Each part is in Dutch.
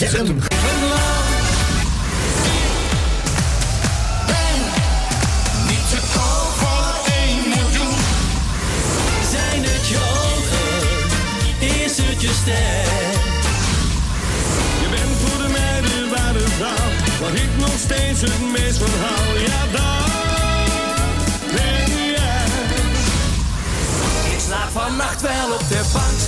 ZFM. Niet te koop voor 1 miljoen. Zijn het je ogen? Is het je stem? Je bent voor de meiden waar de vrouw, waar ik nog steeds het meest van hou. Ja, dat ben jij. Ik slaap vannacht wel op de bank,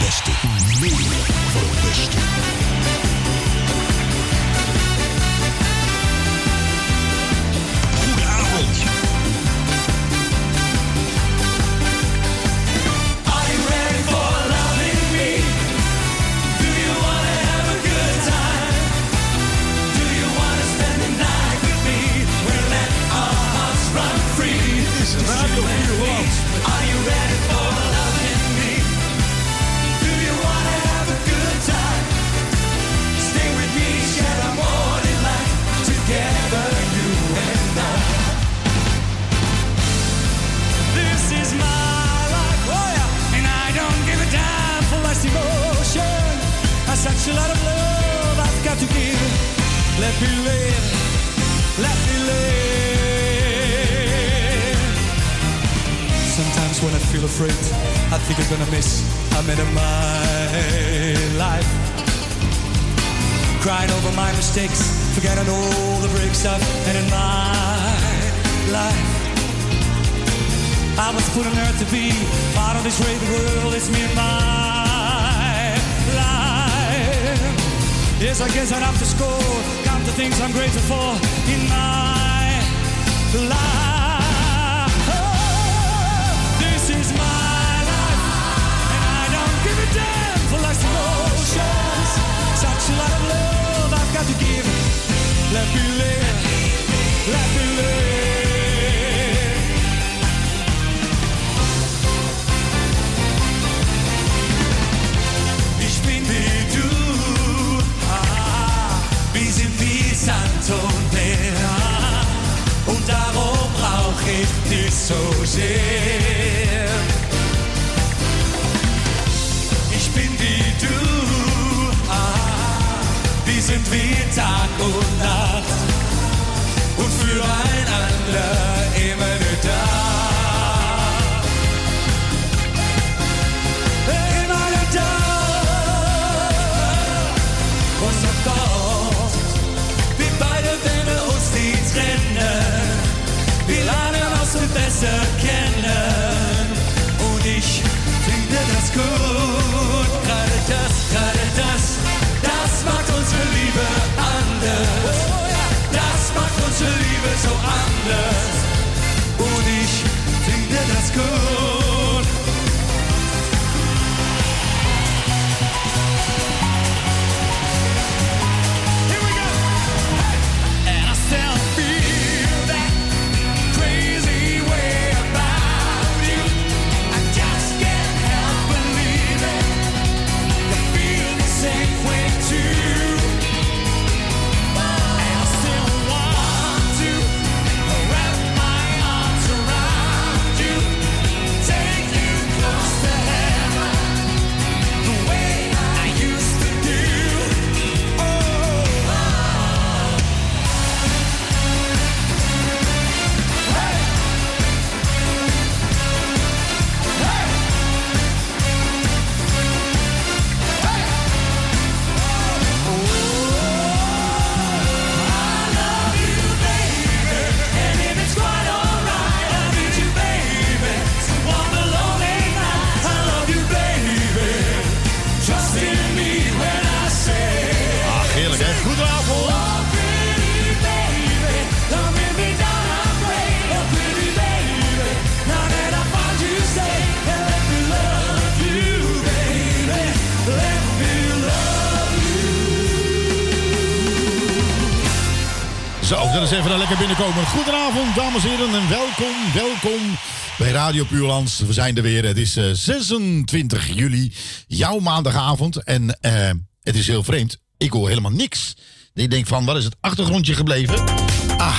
beste. Meer voor. I such a lot of love I've got to give. Let me live, let me live. Sometimes when I feel afraid, I think I'm gonna miss a minute of my life. Crying over my mistakes, forgetting all the breaks I've had in my life. I was put on earth to be part of this great world. It's me and my Yes, I guess I'd have to score. Count the things I'm grateful for in my life. This is my life, and I don't give a damn for life's emotions. Such a lot of love I've got to give. Let me live, let me live. Und Meer. Und darum brauch ich dich so sehr. Ich bin wie du, ah, wir sind wie Tag und Nacht. Und füreinander immer nur da. cool. Goedenavond, dames en heren, en welkom, welkom bij Radio Puurlands. We zijn er weer. Het is uh, 26 juli, jouw maandagavond. En uh, het is heel vreemd. Ik hoor helemaal niks. Ik denk van, wat is het achtergrondje gebleven?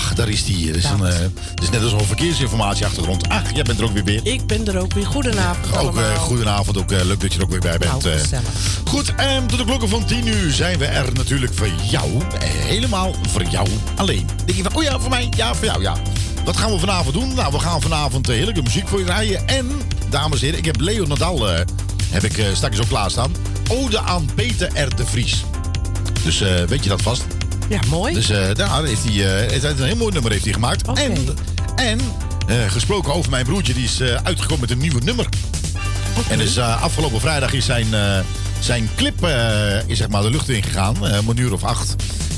Ach, daar is die. Het is, een, uh, is net als een verkeersinformatieachtergrond. Ach, jij bent er ook weer weer. Ik ben er ook weer. Goedenavond Ook uh, goedenavond. Ook uh, leuk dat je er ook weer bij bent. Nou, goed, en tot de klokken van 10 uur zijn we er natuurlijk voor jou. Helemaal voor jou alleen. Denk je van, oh ja, voor mij? Ja, voor jou, ja. Wat gaan we vanavond doen? Nou, we gaan vanavond heerlijke muziek voor je rijden. En, dames en heren, ik heb Leo Nadal heb ik, straks ook klaarstaan. Ode aan Peter R. de Vries. Dus weet je dat vast? Ja, mooi. Dus uh, daar heeft hij, uh, een heel mooi nummer heeft hij gemaakt. Okay. En, en uh, gesproken over mijn broertje, die is uitgekomen met een nieuwe nummer. Okay. En dus afgelopen vrijdag is zijn, zijn clip is zeg maar de lucht ingegaan, om een uur of acht.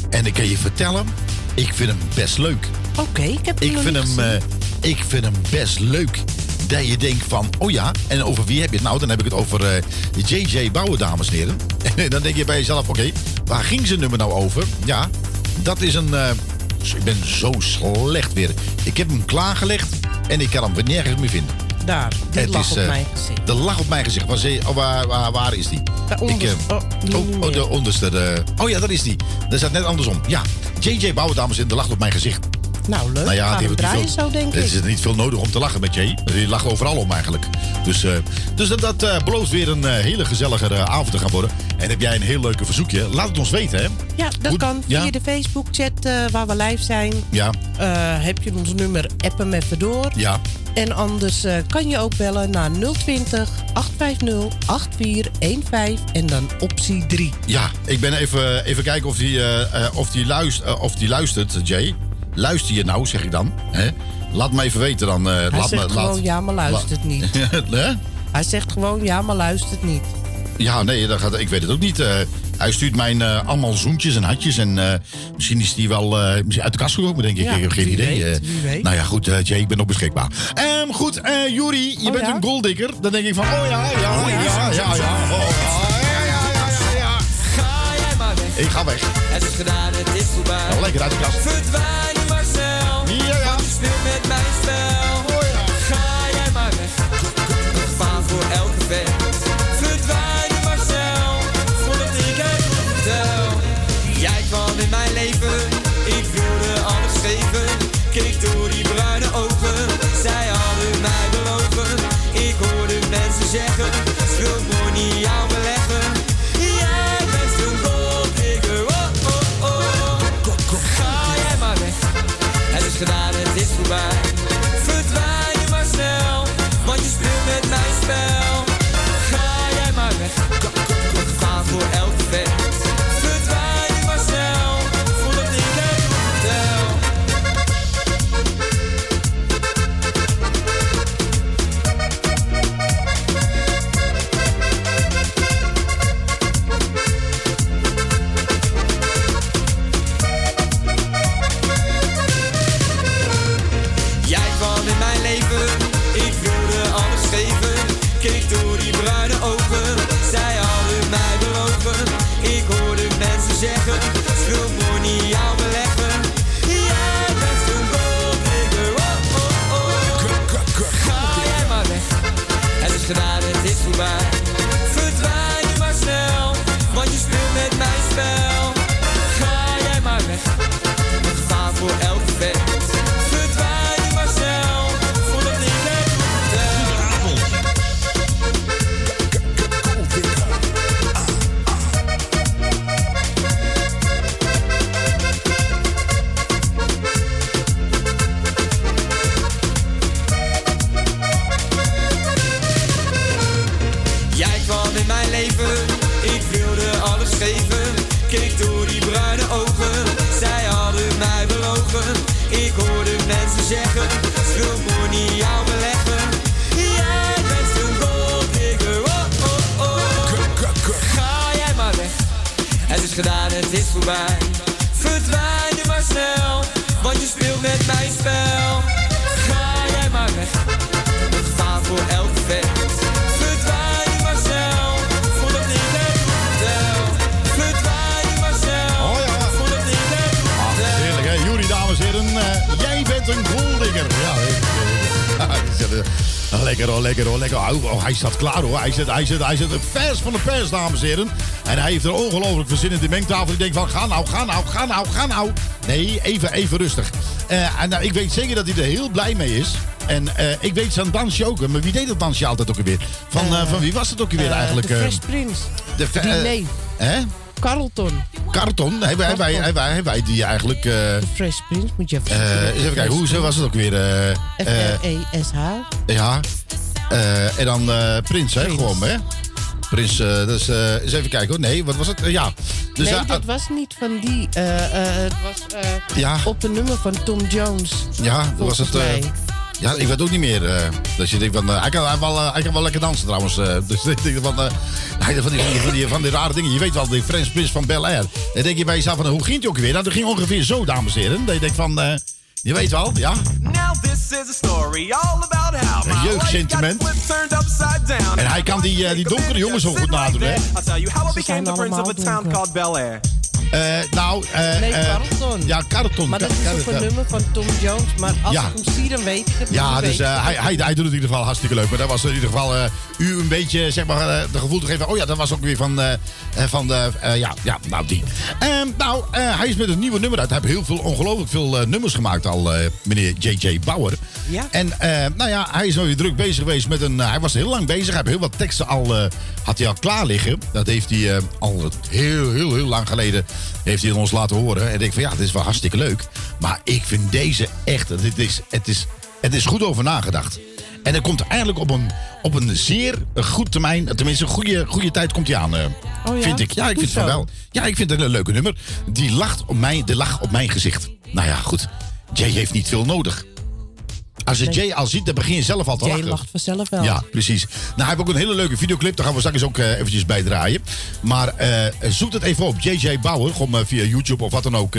En ik kan je vertellen, ik vind hem best leuk. Oké, okay, ik heb ik vind hem, Ik vind hem best leuk dat je denkt van, oh ja, en over wie heb je het nou? Dan heb ik het over uh, JJ Bouwen, dames en heren. En dan denk je bij jezelf, oké, okay, waar ging zijn nummer nou over? Ja, dat is een... Uh, ik ben zo slecht weer. Ik heb hem klaargelegd en ik kan hem weer nergens meer vinden. Daar, die het lag is, op uh, mijn gezicht. De lag op mijn gezicht. Waar, oh, waar, waar, waar, is die? Ik, oh, oh, oh, de onderste. De, oh ja, dat is die. Dat staat net andersom. Ja, JJ Bouwen, dames en heren, de lag op mijn gezicht. Nou, leuk. Nou ja, draaien veel, zo, denk het ik. is niet veel nodig om te lachen met Jay. Die lacht overal om eigenlijk. Dus, uh, dus dat, dat uh, belooft weer een uh, hele gezellige avond te gaan worden. En heb jij een heel leuke verzoekje? Laat het ons weten, hè? Ja, dat Goed? kan via Ja? de Facebook-chat waar we live zijn. Ja, heb je ons nummer, app hem even door. ja. En anders eh, kan je ook bellen naar 020 850 8415 en dan optie 3. Ja, ik ben even, even kijken of die, uh, of, die luistert, uh, of die luistert, Jay. Luister je nou, zeg ik dan. Hè? Laat me even weten dan. Uh, Hij laat zegt me, gewoon laat, ja, maar luistert niet. Hè? Hij zegt gewoon ja, maar luistert niet. Ja, nee, dat gaat, ik weet het ook niet. Uh, hij stuurt mij uh, allemaal zoentjes en hatjes. En uh, misschien is die wel uit de kast gekomen, denk ik. Ja, ik heb geen wie idee. weet, wie weet. Nou ja, goed, Jay, ik ben ook beschikbaar. Um, goed, Juri, je Oh, bent ja? een goaldikker. Dan denk ik van, oh ja, ja, ja, ja, ja, ja. Oh, ja, ja, ja, ja, ja. Ga jij maar weg. Ik ga weg. Het is gedaan, het is voorbij. Nou, lekker uit de kast. Verdwijn zeggen. Hij staat klaar hoor. Hij zit, hij zit, hij zit vers van de pers, dames en heren. En hij heeft er ongelooflijk veel zin in de mengtafel. Ik denk van, ga nou, ga nou, ga nou, ga nou. Nee, even, even rustig. Eh, en nou, ik weet zeker dat hij er heel blij mee is. En eh, ik weet zijn dansje ook. Maar wie deed dat dansje altijd ook weer? Van, eh, van wie was het ook weer eigenlijk? De? Fresh Prince. de, Die, nee, Hè? Carlton. Karton. Hebben wij, wij, hebben wij, hebben wij die eigenlijk... De Fresh Prince, moet je even eens even kijken, hoe was het ook weer? F-R-E-S-H. ja. Eh, en dan eh, Prins, hè? Prins. Gewoon, hè? Prins, dus eens even kijken hoor. Nee, wat was het? Ja. Dus, nee, dat was niet van die. het was Ja. op een nummer van Tom Jones. ja, dat was het. ja, ik weet ook niet meer. eh dus je denkt van, eh, hij, kan, hij, wel, hij kan wel lekker dansen trouwens. dus ik denk van, hij- van, die, van, die, van, die, rare dingen. Je weet wel, die French Prince van Bel Air. Dan denk je bij jezelf van, hoe ging het ook weer? Nou, dat ging ongeveer zo, dames en heren. Dat je denkt van, je weet wel, ja. Now this is a story all about how Een my jeugdsentiment. life got flipped, turned upside down. En hij kan die, eh, die donkere jongens ook goed nadoen, hè? I'll tell you how I Ze became zijn the prince of a allemaal donker. Eh, nou, eh, Nee, eh, Carlton. Ja, Carlton. Maar dat is Car- een nummer van Tom Jones. Maar als Ja. ik hem zie, dan weet ik het. Ja, dus hij, hij, hij doet het in ieder geval hartstikke leuk. Maar dat was in ieder geval u een beetje, zeg maar, de gevoel te geven. Oh ja, dat was ook weer van, van de, ja, ja, nou die. Ehm, nou, hij is met een nieuwe nummer uit. Hij heeft heel veel, ongelooflijk veel nummers gemaakt al, meneer J.J. Bauer. Ja. En nou ja, hij is alweer druk bezig geweest met een, hij was heel lang bezig. Hij heeft heel wat teksten al, had hij al klaar liggen. Dat heeft hij al heel, heel, heel lang geleden, heeft hij ons laten horen. En ik denk van ja, dit is wel hartstikke leuk. Maar ik vind deze echt, het is, het is, het is goed over nagedacht. En er komt eigenlijk op een, op een zeer goed termijn, tenminste een goede, goede tijd komt hij aan. eh, Oh ja? Vind ik. Ja, ik vind het wel. Ja, ik vind het een leuke nummer. Die lacht op mijn, de lach op mijn gezicht. Nou ja, goed. Jay heeft niet veel nodig. Als je Jay al ziet, dan begin je zelf al te Jay lachen. lacht vanzelf wel. Ja, precies. Nou, hij heeft ook een hele leuke videoclip. Daar gaan we straks ook eh, eventjes bij draaien. Maar eh, zoek het even op. JJ Bauer. Gewoon eh, via YouTube of wat dan ook.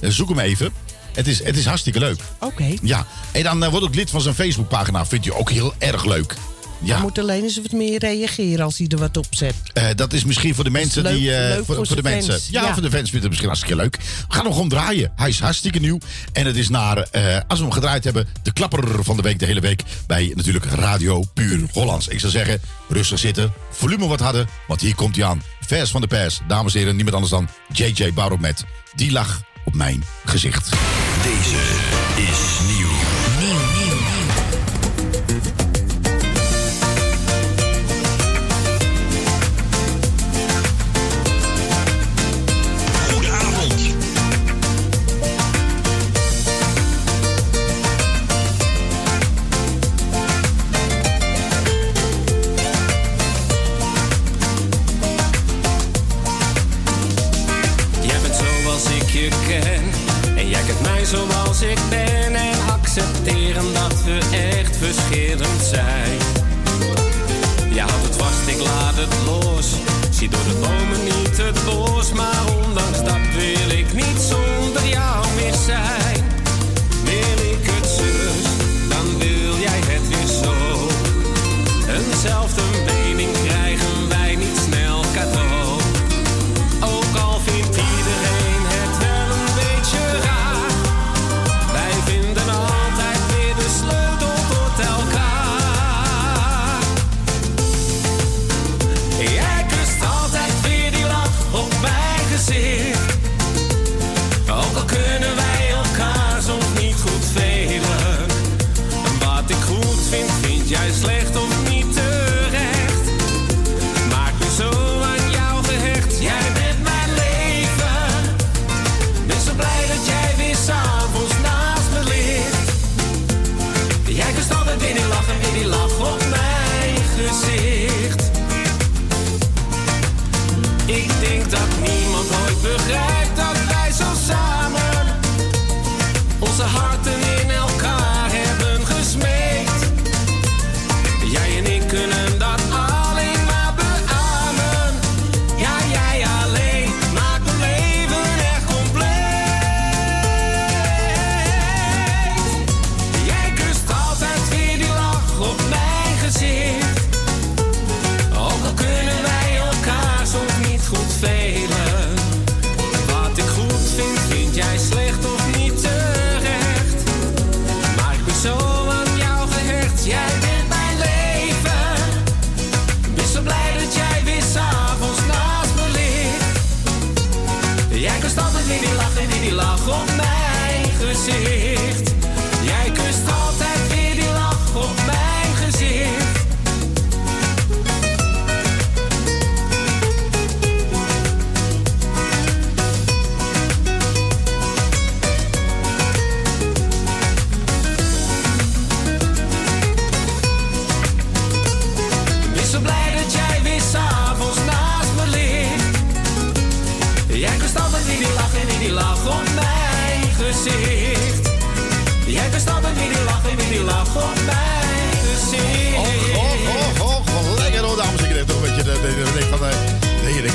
zoek hem even. Het is, het is hartstikke leuk. Oké. Ja. En dan wordt ook lid van zijn Facebookpagina. Vindt u ook heel erg leuk. Ja, moet alleen eens wat meer reageren als hij er wat op zet. eh, dat is misschien voor de mensen leuk- die. eh, leuk voor, voor voor de mensen. fans. Ja, Ja. voor de fans vindt het misschien hartstikke leuk. We gaan hem gewoon draaien. Hij is hartstikke nieuw. En het is naar, eh, als we hem gedraaid hebben, de klapper van de week, de hele week. Bij natuurlijk Radio Puur Hollands. Ik zou zeggen, rustig zitten, volume wat harder. Want hier komt hij aan. Vers van de pers. Dames en heren, niemand anders dan JJ Barrow met Die lach op mijn gezicht. Deze is nieuw. Zie door de bomen niet het bos. Gezicht.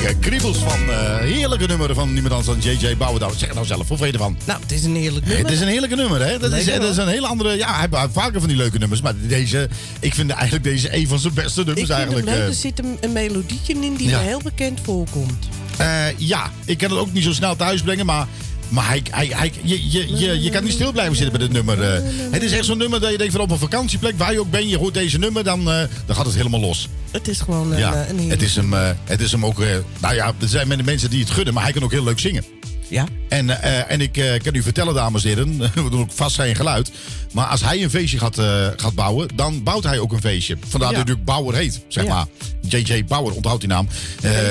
Heerlijke kriebels van eh, heerlijke nummer van niemand anders dan J.J. Bouwendouw. Zeg het nou zelf, hoe vind je ervan? Nou, het is een heerlijk nummer. Het is een heerlijke nummer, hè? Dat is, dat is een hele andere... Ja, hij heeft- vaker van die leuke nummers. Maar deze, ik vind eigenlijk deze een van zijn beste Ik nummers vind eigenlijk. leuk, eh. er zit een, een melodietje in die Ja. me heel bekend voorkomt. Eh, ja, ik kan het ook niet zo snel thuis brengen, maar, maar hij, hij, hij, je, je, je, je kan niet stil blijven zitten bij dit nummer. eh. het is echt zo'n nummer dat je denkt van op een vakantieplek, waar je ook bent, je hoort deze nummer, dan, eh, dan gaat het helemaal los. Het is gewoon een, ja, eh, een het is hem, het is hem ook, nou ja, er zijn mensen die het gunnen, maar hij kan ook heel leuk zingen. Ja. En, eh, en ik eh, kan u vertellen, dames en heren, we doen ook vast zijn geluid. Maar als hij een feestje gaat, eh, gaat bouwen, dan bouwt hij ook een feestje. Vandaar Ja. dat hij natuurlijk Bauer heet, zeg Ja. maar. JJ Bauer, onthoud die naam.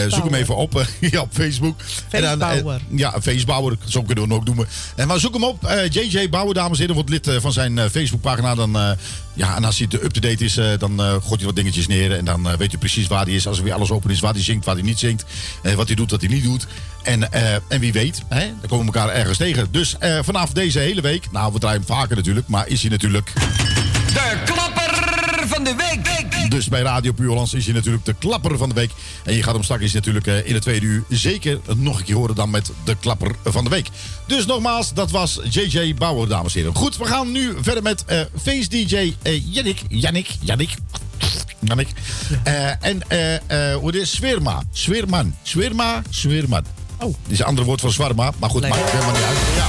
Zoek hem even op, ja, op Facebook. Feestbouwer. ja, Feestbouwer, zo kunnen we hem ook noemen. En maar zoek hem op, JJ Bauer, dames en heren. Wordt lid van zijn Facebookpagina. Dan, ja, en als hij te up-to-date is, dan gooit hij wat dingetjes neer. En dan weet je precies waar hij is. Als er weer alles open is, waar hij zingt, waar hij niet zingt. wat hij doet, wat hij niet doet. En, eh, en wie weet, hè, dan komen we elkaar ergens tegen. Dus eh, vanaf deze hele week, nou we draaien hem vaker natuurlijk, maar is hij natuurlijk... De klapper van de week. Dus bij Radio Puurlands is hij natuurlijk de klapper van de week. En je gaat hem straks natuurlijk eh, in het tweede uur zeker nog een keer horen dan met de klapper van de week. Dus nogmaals, dat was JJ Bauer, dames en heren. Goed, we gaan nu verder met eh Face DJ eh Jannik. Jannik, Jannik. Jannik. Eh, en eh eh hoe het is? Sweerma. Sweerman. Sweerma, Sweerman. Oh. Dat is een ander woord voor zwarma. Maar goed, Lekker. maakt helemaal niet uit. Ja.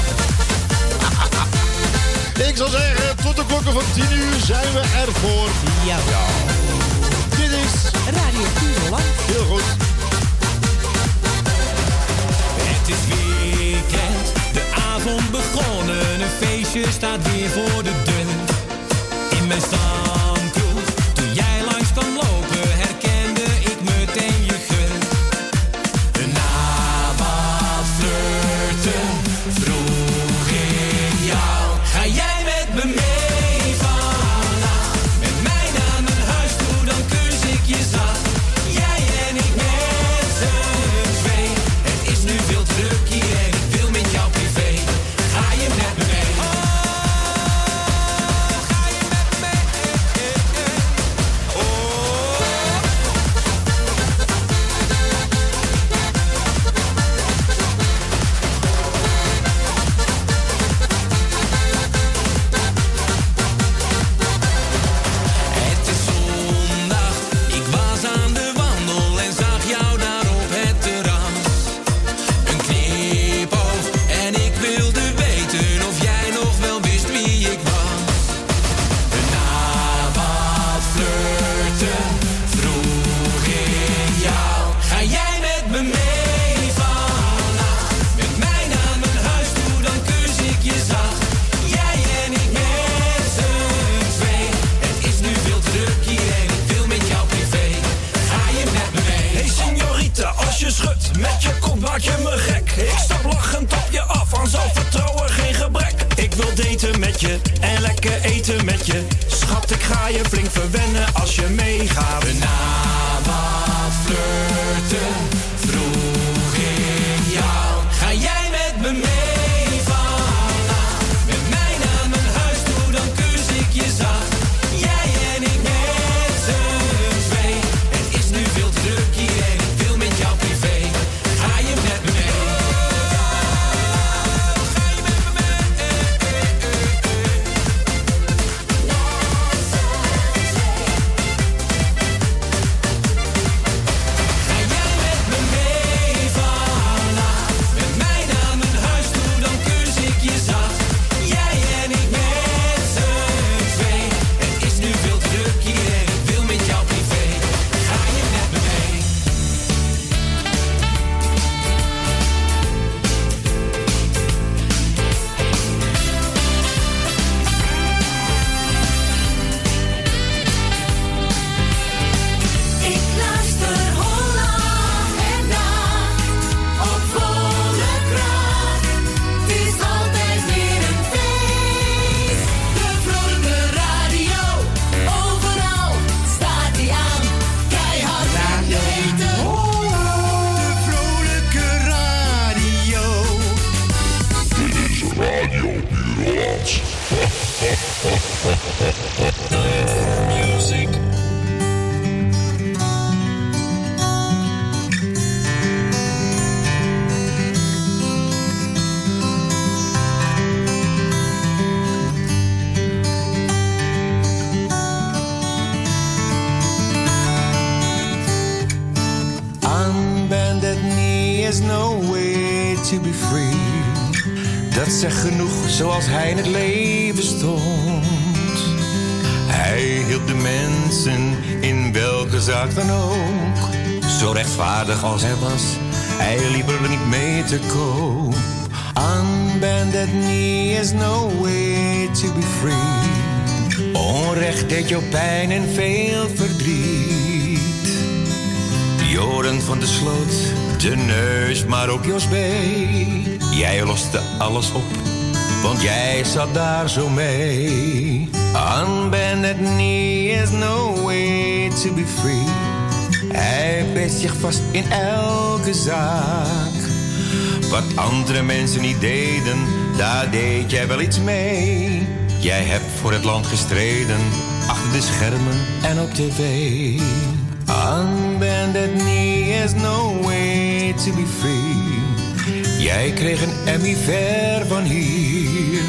Ik zou zeggen, tot de klokken van 10 uur zijn we ervoor. Ja. Dit is Radio Pureland. heel goed. Het is weekend, de avond begonnen, een feestje staat weer voor de deur. In mijn stamkroeg, to be free. Dat zegt genoeg zoals hij in het leven stond. Hij hielp de mensen in welke zaak dan ook. Zo rechtvaardig als hij was, hij liep er niet mee te koop. On bended knee is no way to be free. Onrecht deed jou pijn en veel verdriet. Joren van de sloot, de neus, maar ook Jos B. Jij loste alles op, want jij zat daar zo mee. On bended knee is no way to be free. Hij beet zich vast in elke zaak. Wat andere mensen niet deden, daar deed jij wel iets mee. Jij hebt voor het land gestreden, achter de schermen en op tv. Unbended knee is no way to be free. Jij kreeg een Emmy ver van hier.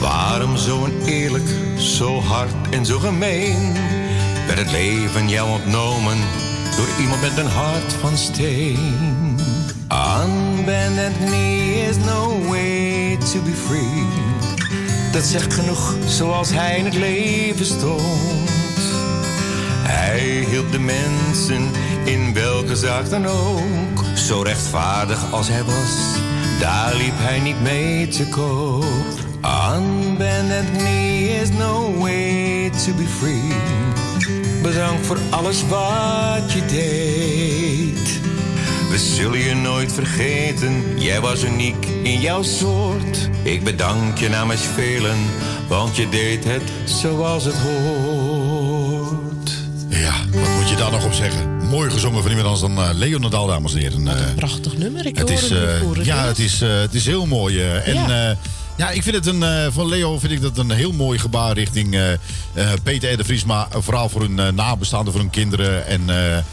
Waarom zo oneerlijk, zo hard en zo gemeen? Werd het leven jou ontnomen door iemand met een hart van steen? Unbended knee is no way to be free. Dat zegt genoeg zoals hij in het leven stond. Hij hielp de mensen in welke zaak dan ook. Zo rechtvaardig als hij was, daar liep hij niet mee te koop. Unbended knee is no way to be free. Bedankt voor alles wat je deed. We zullen je nooit vergeten, jij was uniek in jouw soort. Ik bedank je namens velen, want je deed het zoals het hoort. Ja, wat moet je daar nog op zeggen? Mooi gezongen van iemand anders dan eh, Leo Nadal, dames en heren. Eh, Prachtig nummer. Ik het is, eh, het ja, het is, het is heel mooi. en Ja. ja. ik vind het een, van Leo vind ik dat een heel mooi gebaar richting Peter R. de Vries. Maar vooral voor hun nabestaanden, voor hun kinderen en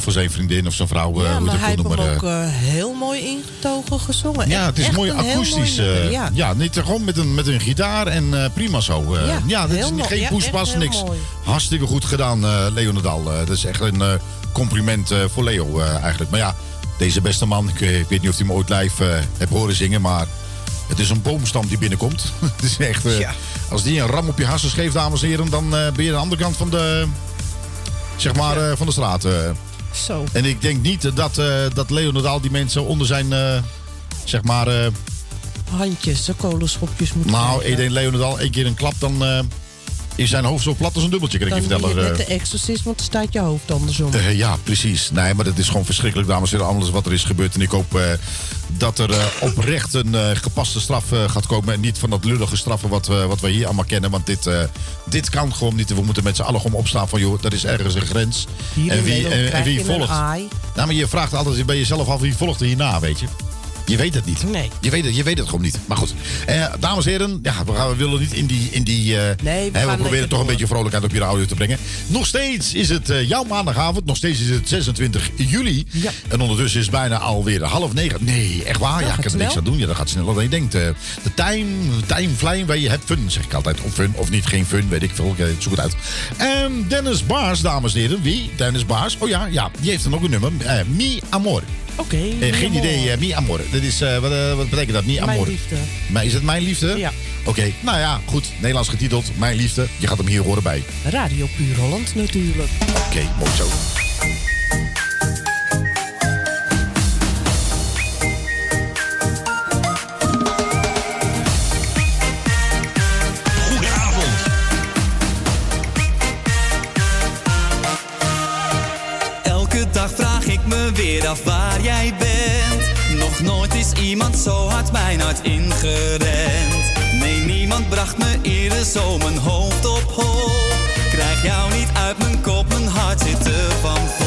voor zijn vriendin of zijn vrouw. Ja, je maar het hij heeft ook heel mooi ingetogen gezongen. Ja, het is mooi een akoestisch. mooi nummer, ja. ja, niet gewoon met een, met een gitaar en prima zo. Ja, ja, dat is geen poespas, niks. mooi. Hartstikke goed gedaan, Leo Nadal. Eh, dat is echt een compliment eh, voor Leo eh, eigenlijk. Maar ja, deze beste man, ik, eh, ik weet niet of hij hem ooit live eh hebt horen zingen, maar het is een boomstam die binnenkomt. het is echt, eh, Ja. als die een ram op je harsen geeft, dames en heren, dan eh, ben je aan de andere kant van de, zeg maar, eh, van de straat. eh. Zo. En ik denk niet dat, eh dat Leo Nadal die mensen onder zijn, eh, zeg maar... eh, Handjes, de kolenschopjes moeten nou, krijgen. ik denk Leo Nadal één keer een klap, dan eh, is zijn hoofd zo plat als een dubbeltje, kan ik Dan je vertellen. net eh. de exorcist, want dan staat je hoofd andersom. Eh, ja, precies. Nee, maar dat is gewoon verschrikkelijk, dames en heren. Alles wat er is gebeurd. En ik hoop eh, dat er oprecht een gepaste straf gaat komen. En niet van dat lullige straffen wat, we wat we hier allemaal kennen. Want dit, dit kan gewoon niet. We moeten met z'n allen gewoon opstaan van... joh, dat is ergens een grens. Hier en wie, en, wie volgt. Nou, maar je vraagt altijd bij jezelf af wie volgt er hierna, weet je. Je weet het niet. Nee. Je weet het, je weet het gewoon niet. Maar goed, eh, dames en heren, ja, we, gaan, we willen niet in die. In die eh, Nee, we hè, we proberen toch een beetje vrolijkheid op je audio te brengen. Nog steeds is het eh, jouw maandagavond. Nog steeds is het 26 juli. Ja. En ondertussen is het bijna alweer half negen. Nee, echt waar. Ja, ik heb er niks aan doen. Ja, dat gaat sneller dan je denkt. eh. de time, time flying waar je hebt fun, zeg ik altijd. Of fun of niet, geen fun, weet ik veel. Ik zoek het uit. Ehm, Dennis Baars, dames en heren. Wie? Dennis Baars. Oh ja, ja die heeft dan ook een nummer. Mi Amor. Oké. Eh, geen idee, eh, Mi Amor. Dat is, eh, wat, wat betekent dat? Mi Mijn Amor. liefde. Maar is het Mijn Liefde? Ja. Oké, nou ja, goed. Nederlands getiteld Mijn Liefde. Je gaat hem hier horen bij. Radio Puur Holland natuurlijk. Oké, mooi zo. Nooit is iemand zo hard mijn hart ingerend. Nee, niemand bracht me eerder zo mijn hoofd op hol. Krijg jou niet uit mijn kop, mijn hart zit er van vol.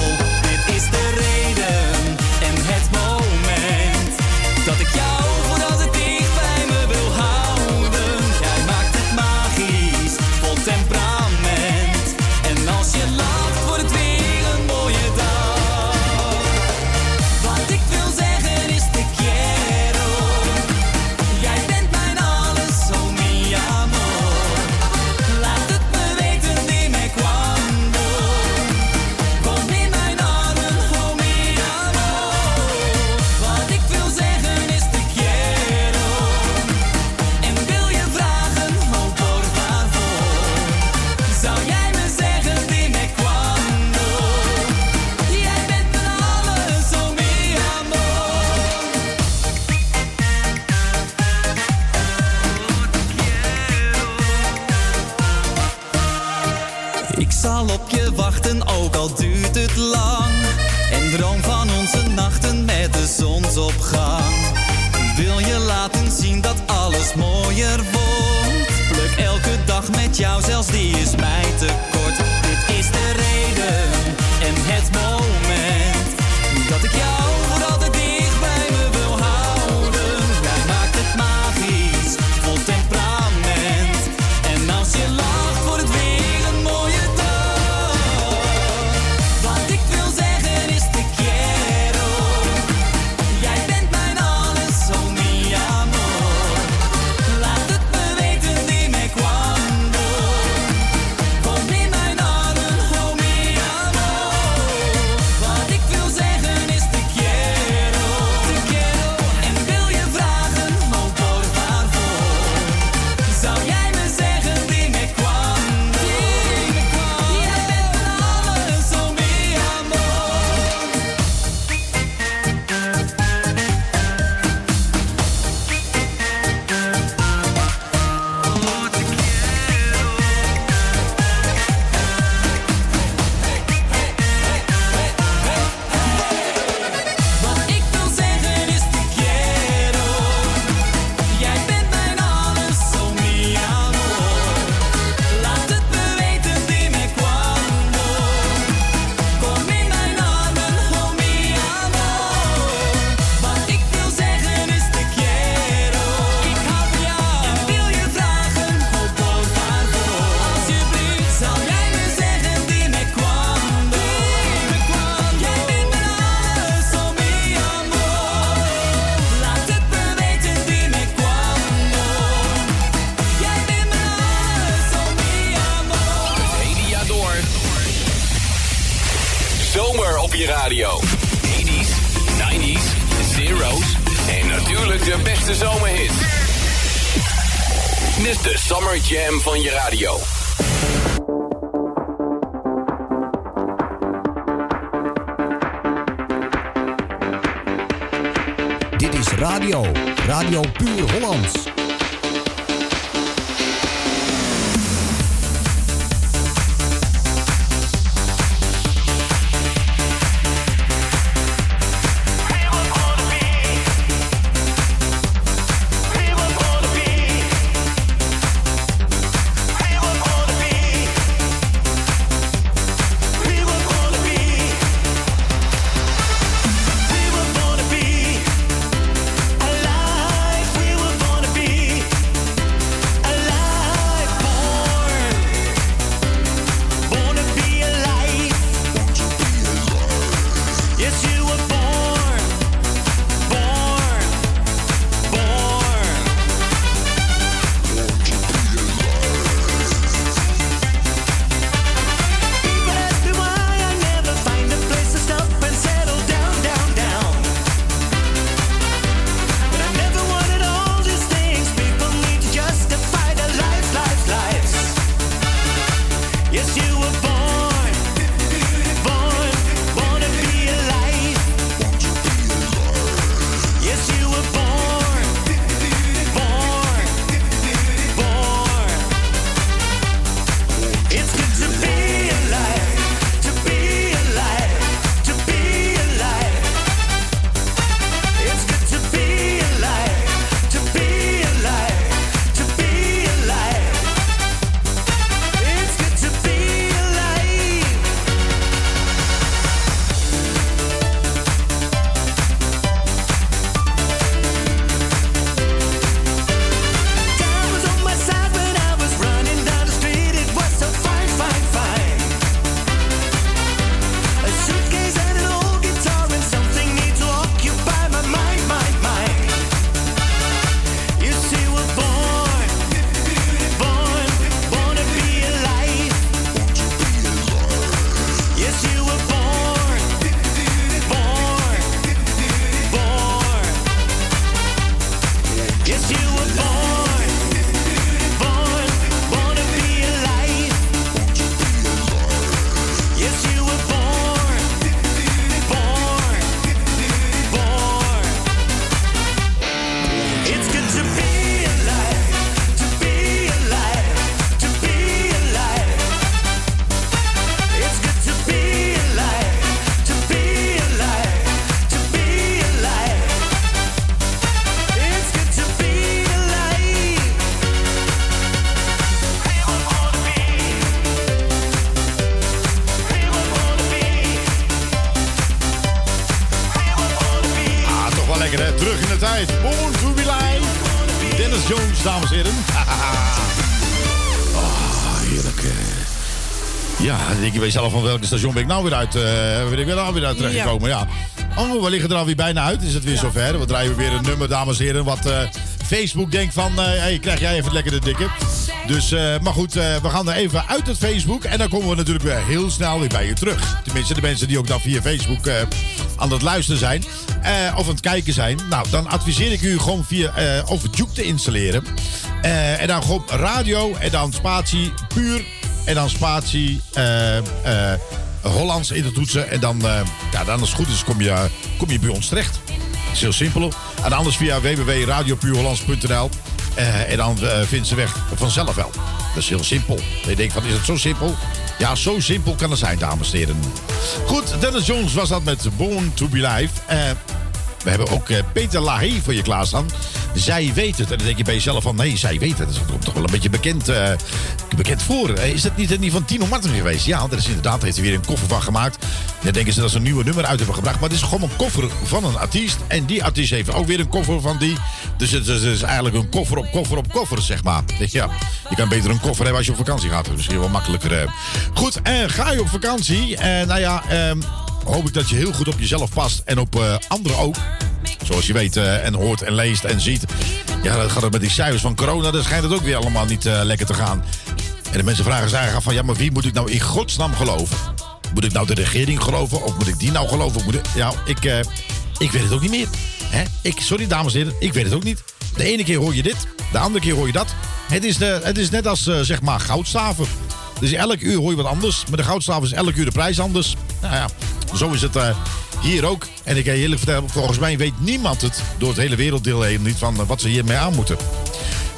De Summer Jam van je radio. Dit is radio. Radio Puur Hollands. Terug in de tijd. Born to be live. Dennis Jones, dames en heren. oh, heerlijk. eh. Ja, je bij jezelf van welke station ben ik nou weer uit, eh ben ik nou weer uit terechtgekomen. Ja. Oh, we liggen er alweer bijna uit. Is het weer zover? We draaien weer een nummer, dames en heren. Wat eh, Facebook denkt van, eh hey, krijg jij even lekker de dikke. Dus, eh, maar goed, eh, we gaan er even uit het Facebook. En dan komen we natuurlijk weer heel snel weer bij je terug. Tenminste, de mensen die ook dan via Facebook eh, aan het luisteren zijn. of aan het kijken zijn. Nou, dan adviseer ik u gewoon via over Juke te installeren. En dan gewoon radio en dan spatie puur. En dan spatie Hollands in de toetsen. En dan, ja, dan als het goed is, kom je, kom je bij ons terecht. Dat is heel simpel. En anders via www.radiopuurhollands.nl. Eh, en dan eh vindt ze weg vanzelf wel. Dat is heel simpel. Je denkt van, is het zo simpel? Ja, zo simpel kan het zijn, dames en heren. Goed, Dennis Jones was dat met Born to be Live. We hebben ook eh, Peter Lahey voor je klaarstaan. Zij weet het. En dan denk je bij jezelf van, nee, zij weet het. Dat komt toch wel een beetje bekend, eh, bekend voor. Eh, is dat niet, niet van Tino Martin geweest? Ja, dat is inderdaad, heeft hij weer een koffer van gemaakt. Dan denken ze dat ze een nieuwe nummer uit hebben gebracht. Maar het is gewoon een koffer van een artiest. En die artiest heeft ook weer een koffer van die. Dus het is, eigenlijk een koffer op koffer op koffer, zeg maar. Ja, je kan beter een koffer hebben als je op vakantie gaat. Misschien wel makkelijker. Goed, en ga je op vakantie? En nou ja, ehm, hoop ik dat je heel goed op jezelf past. En op eh, anderen ook. Zoals je weet eh, en hoort en leest en ziet. Ja, dan gaat het met die cijfers van corona. Dan schijnt het ook weer allemaal niet eh, lekker te gaan. En de mensen vragen zich af van... Ja, maar wie moet ik nou in godsnaam geloven? Moet ik nou de regering geloven? Of moet ik die nou geloven? Moet ik... Ja, ik, eh, ik weet het ook niet meer. Hè? Ik, sorry, dames en heren. Ik weet het ook niet. De ene keer hoor je dit. De andere keer hoor je dat. Het is, de, het is net als, zeg maar, goudstaven. Dus elk uur hoor je wat anders. Maar de goudstaaf is elk uur de prijs anders. Nou ja, zo is het eh, hier ook. En ik kan je eerlijk vertellen, volgens mij weet niemand het door het hele werelddeel heen niet van eh, wat ze hiermee aan moeten.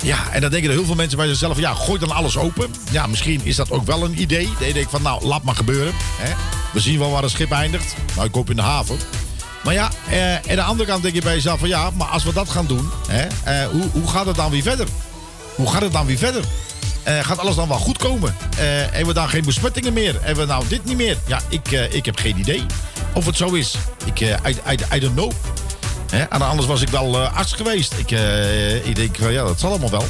Ja, en dan denken er heel veel mensen bij zichzelf ja, gooi dan alles open. Ja, misschien is dat ook wel een idee. Dan denk ik van nou, laat maar gebeuren. Hè. We zien wel waar het schip eindigt. Nou, ik hoop in de haven. Maar ja, eh, aan de andere kant denk je bij jezelf van ja, maar als we dat gaan doen, hè, eh, hoe, hoe gaat het dan weer verder? Hoe gaat het dan weer verder? Eh, gaat alles dan wel goed komen? Eh, hebben we dan geen besmettingen meer? Hebben we nou dit niet meer? Ja, ik, eh, ik heb geen idee of het zo is. Ik, I, I, don't know. Hè? Anders was ik wel arts geweest. Ik, ik denk ja, dat zal allemaal wel.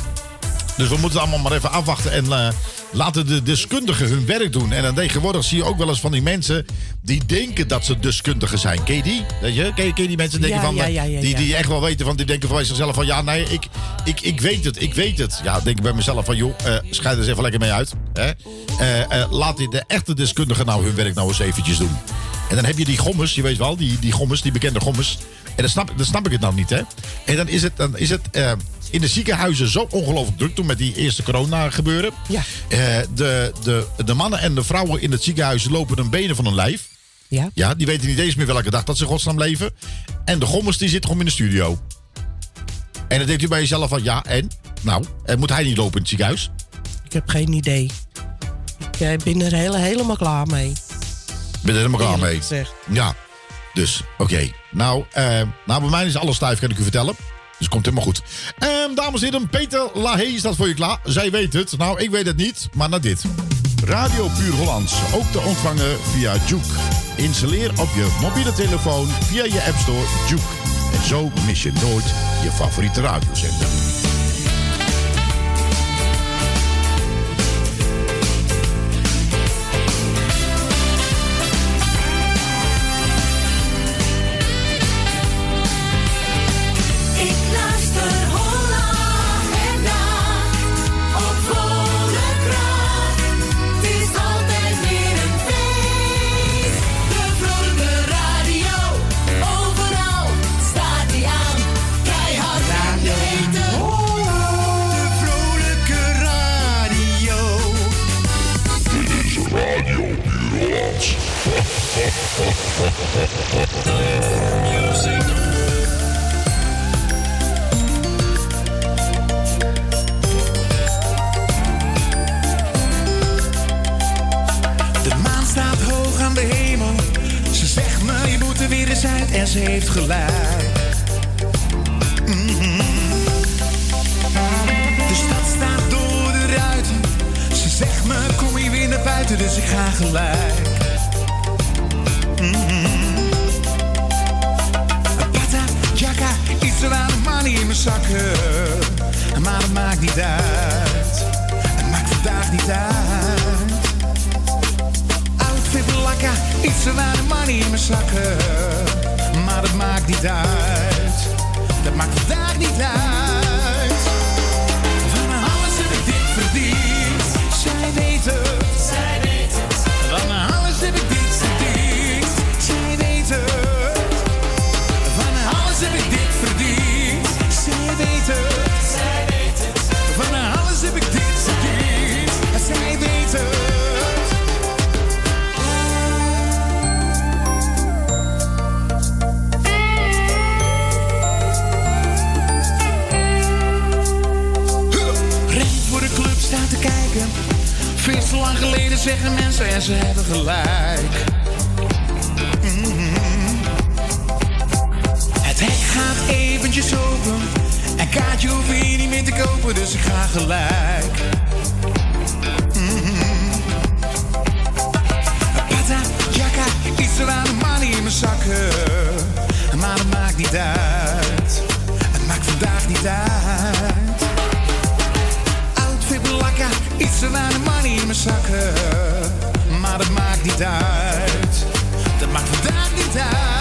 Dus we moeten allemaal maar even afwachten en eh, laten de deskundigen hun werk doen. En dan tegenwoordig zie je ook wel eens van die mensen die denken dat ze deskundigen zijn. Ken je die? Weet je? Ken je, ken je die mensen denken Ja, van, ja, eh, ja, die, die echt wel weten van, die denken van zichzelf van ja, nee, ik, ik, ik weet het, ik weet het. Ja, denk ik bij mezelf van joh, eh scheid er eens even lekker mee uit. Hè? Eh, eh, laat die, de echte deskundigen nou hun werk nou eens eventjes doen. En dan heb je die gommers, je weet wel, die, die gommers, die bekende gommers. En dan snap, dan snap ik het nou niet, hè. En dan is het, dan is het eh, in de ziekenhuizen zo ongelooflijk druk toen met die eerste corona gebeuren. Ja. Eh, de, de, de mannen en de vrouwen in het ziekenhuis lopen hun benen van hun lijf. Ja. Ja, die weten niet eens meer welke dag dat ze godsnaam leven. En de gommers die zitten gewoon in de studio. En dan denkt u bij jezelf van, ja, en? Nou, eh, moet hij niet lopen in het ziekenhuis? Ik heb geen idee. Ik ben er hele, helemaal klaar mee. Ben je er helemaal klaar mee? gezegd. Ja, dus oké. Nou, eh, nou, bij mij is alles stijf, kan ik u vertellen. Dus komt helemaal goed. Ehm, dames en heren, Peter Lahey staat voor je klaar. Zij weet het. Nou, ik weet het niet, maar naar dit. Radio Puur Hollands, ook te ontvangen via Juke. Installeer op je mobiele telefoon via je App Store Juke. En zo mis je nooit je favoriete radiozender. En ze heeft gelijk. Mhm. De stad staat door de ruiten. Ze zegt me, kom hier weer naar buiten, dus ik ga gelijk. Mhm. Pata, jaka, zakken. Maar het maakt niet uit. Het maakt vandaag niet uit. Outfit lakka, iets weinig money in mijn zakken. Maar het maakt niet uit. Dat maakt vandaag niet uit. Lang geleden zeggen mensen en ze hebben gelijk. Het hek gaat eventjes open. En kaartje hoef je niet meer te kopen, dus ik ga gelijk. Pata, jakka, iets aan de money in mijn zakken. Maar het maakt niet uit. Het maakt vandaag niet uit. Er aan de money in mijn zakken. Maar dat maakt niet uit. Dat maakt vandaag niet uit.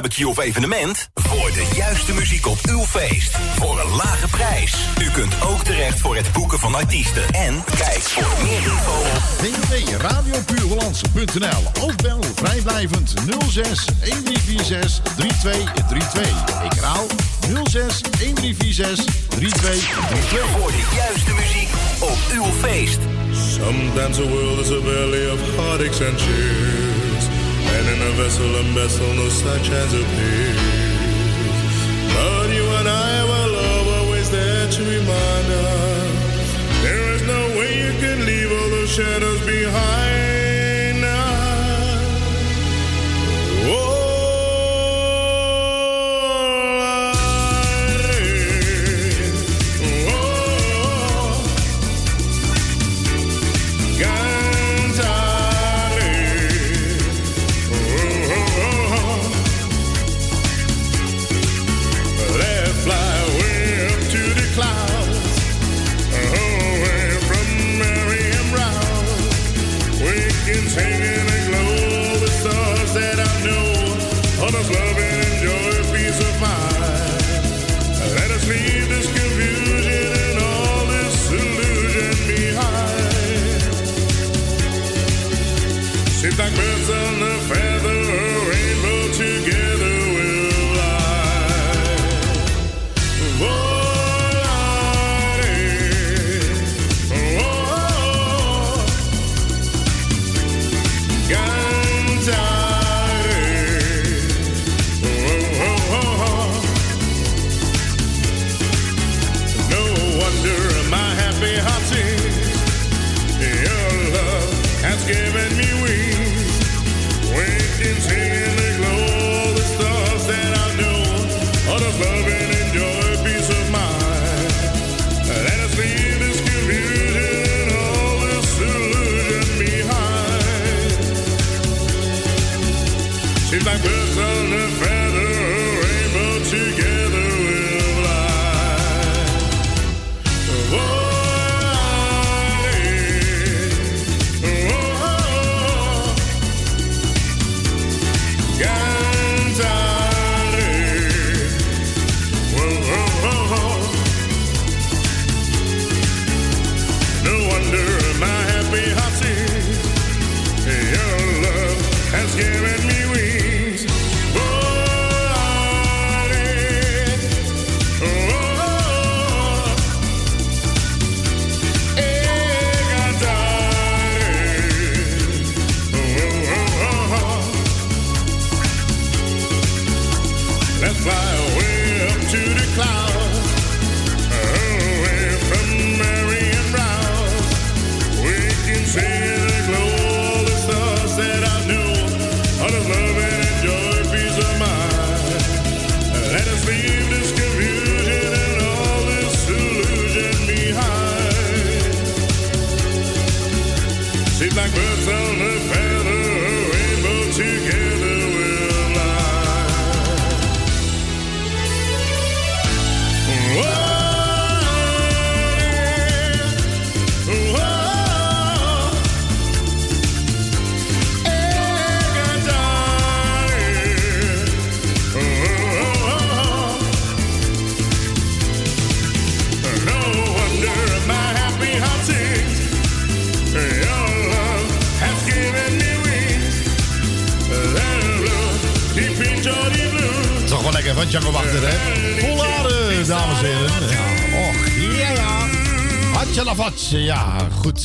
Barbecue of evenement? Voor de juiste muziek op uw feest. Voor een lage prijs. U kunt ook terecht voor het boeken van artiesten. En kijk voor meer info op www.radiopuurhollandse.nl Of bel vrijblijvend 06 1346 3232. Ik herhaal 06 1346 3232. Voor de juiste muziek op uw feest. Sometimes the world is a valley of heartaches and tears, and in a vessel vessel no sunshine appears. But you and I were love always there to remind us there is no way you can leave all those shadows behind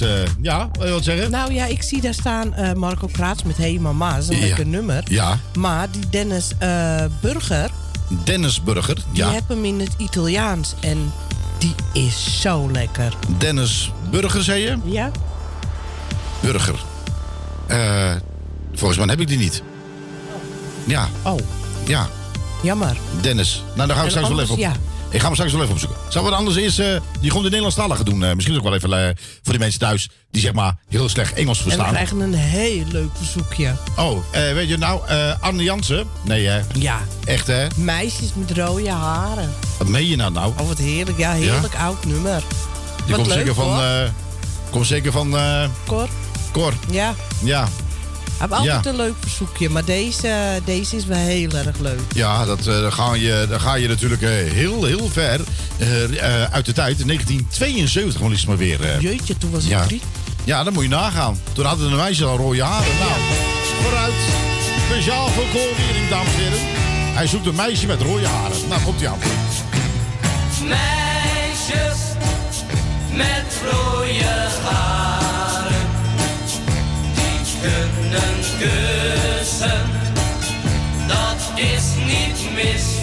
eh, ja, wat wil je wat zeggen? Nou ja, ik zie daar staan eh, Marco Kraats met Hey Mama. Dat is een Ja. lekker nummer. Ja. Maar die Dennis eh, Burger, Dennis Burger, die ja. heb hem in het Italiaans. En die is zo lekker. Dennis Burger, zei je? Ja? Burger. Volgens mij heb ik die niet. Ja. Oh. Ja, Jammer. Dennis. Nou, dan gaan we En straks wel even op. ja. Ik ga hem straks wel even opzoeken. We het anders eerst eh, die gewoon de Nederlandstalige doen? Eh, misschien ook wel even eh, voor die mensen thuis die zeg maar heel slecht Engels En we verstaan. krijgen een heel leuk verzoekje. Oh, weet je nou, Arne Jansen? Nee hè? Ja. Echt hè? Meisjes met rode haren. Wat meen je nou nou? Oh, wat heerlijk. Ja, heerlijk oud nummer. Die wat komt leuk, zeker van... komt zeker van... Cor? Cor. Ja. Ja. Ik heb altijd een leuk verzoekje, maar deze, deze is wel heel erg leuk. Ja, dat, eh, dan, ga je, dan ga je natuurlijk eh, heel, heel ver eh, uit de tijd. 1972 gewoon het maar weer. Jeetje, toen was het ja. drie. Ja, dan moet je nagaan. Toen hadden de meisje al rode haren. Nou, vooruit. Speciaal voor Koolwiering, dames en heren. Hij zoekt een meisje met rode haren. Nou, komt hij aan. Meisjes met rode haren kunnen kussen, dat is niet mis.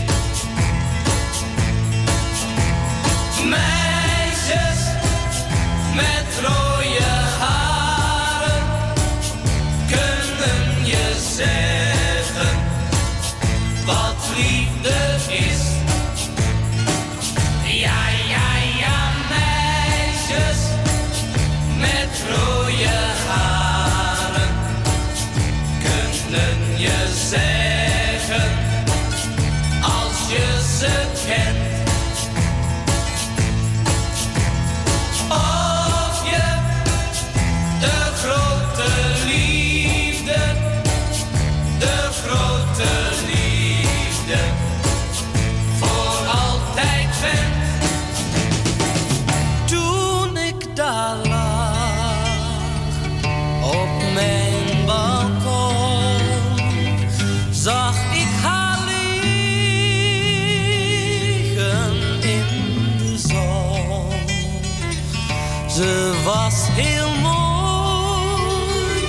heel mooi,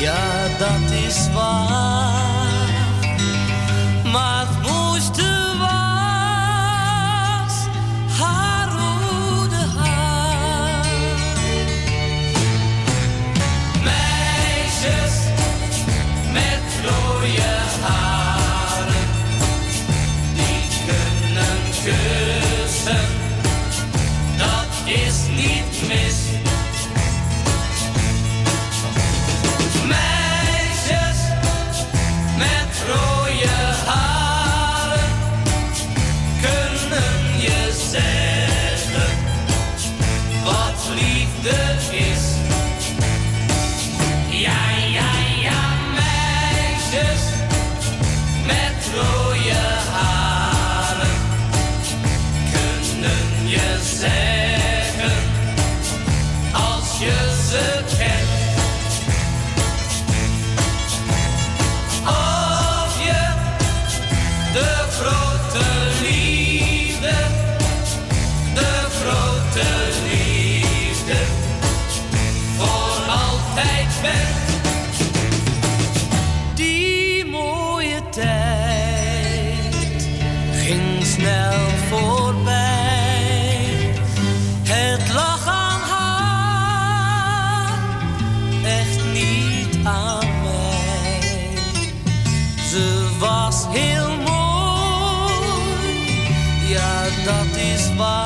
ja dat is waar. Maar Ze was heel mooi, ja dat is waar.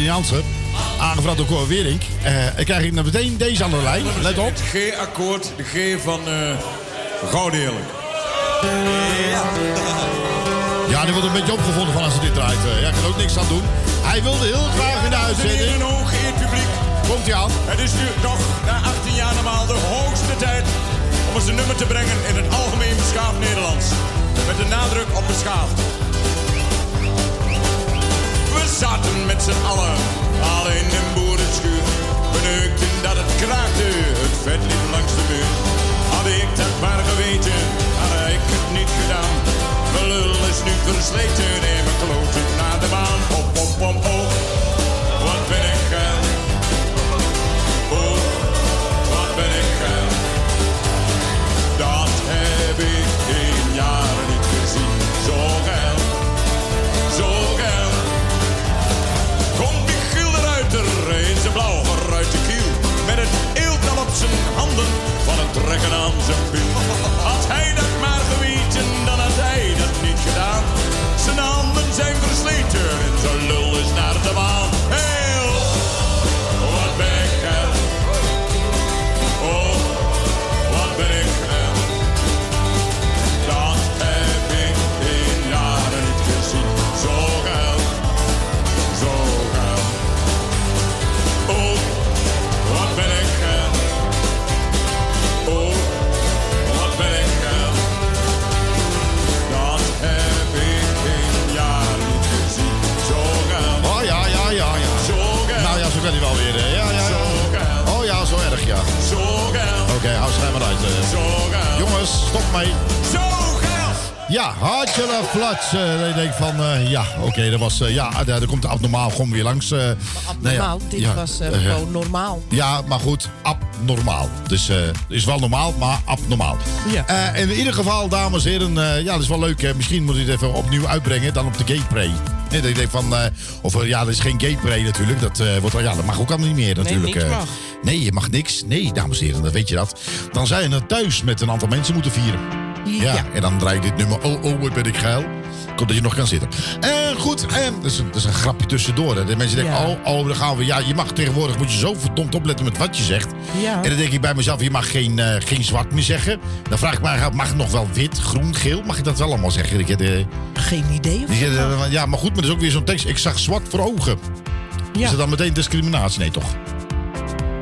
Adrian Aangevraagd door Cor Werink. Eh, ik krijg hier meteen deze aan de lijn. Let op. G-akkoord, de G van uh, Gouden eerlijk. Ja, die wordt een beetje opgevonden van als hij dit draait. Uh, ja, kan ook niks aan doen. Hij wilde heel graag in de uitzending. Een hoog publiek. Komt hij aan. Het is nu nog na 18 jaar normaal de hoogste tijd om zijn nummer te brengen in het algemeen beschaafd Nederlands. Met de nadruk op beschaafd. Zaten met z'n allen al in boerenschuur. We neukten dat het kraakte, het vet liep langs de muur. Had ik dat maar geweten, had ik het niet gedaan. Mijn lul is nu versleten en mijn kloten naar de baan. Op, op, op, op. zijn handen van het trekken aan zijn piel. Had hij dat maar geweten, dan had hij dat niet gedaan. Zijn handen zijn versleten en zijn lul is naar de baan. Jongens, stop mee. Ja, hartje flats. eh, ik denk van, eh, ja, oké, dat was, eh, ja, daar, daar komt de abnormaal gewoon weer langs. eh. Nou ja, Normaal, dit ja, was eh, eh, gewoon normaal. Ja, maar goed, abnormaal. Dus eh is wel normaal, maar abnormaal. Ja. Eh, in ieder geval, dames en heren, eh, ja, dat is wel leuk. Misschien moet je het even opnieuw uitbrengen, dan op de Prey. Nee, dat ik denk van, eh, of eh, ja, dat is geen Prey natuurlijk. Dat, eh, wordt, ja, dat mag ook allemaal niet meer natuurlijk. niks eh. mag. Nee, je mag niks. Nee, dames en heren, dan weet je dat. Dan zijn we thuis met een aantal mensen moeten vieren. Ja, Ja. en dan draai ik dit nummer. Oh, oh, wat ben ik geil. Ik hoop dat je nog kan zitten. En goed, en dat, is een, dat is een grapje tussendoor. Hè. De mensen denken, Ja. oh, oh, dan gaan we. Ja, je mag tegenwoordig, moet je zo verdomd opletten met wat je zegt. Ja. En dan denk ik bij mezelf, je mag geen, eh, geen zwart meer zeggen. Dan vraag ik me, af, mag het nog wel wit, groen, geel? Mag ik dat wel allemaal zeggen? Ik, eh, Geen idee of eh, ja, maar goed, maar dat is ook weer zo'n tekst. Ik zag zwart voor ogen. Ja. Is dat dan meteen discriminatie? Nee, toch?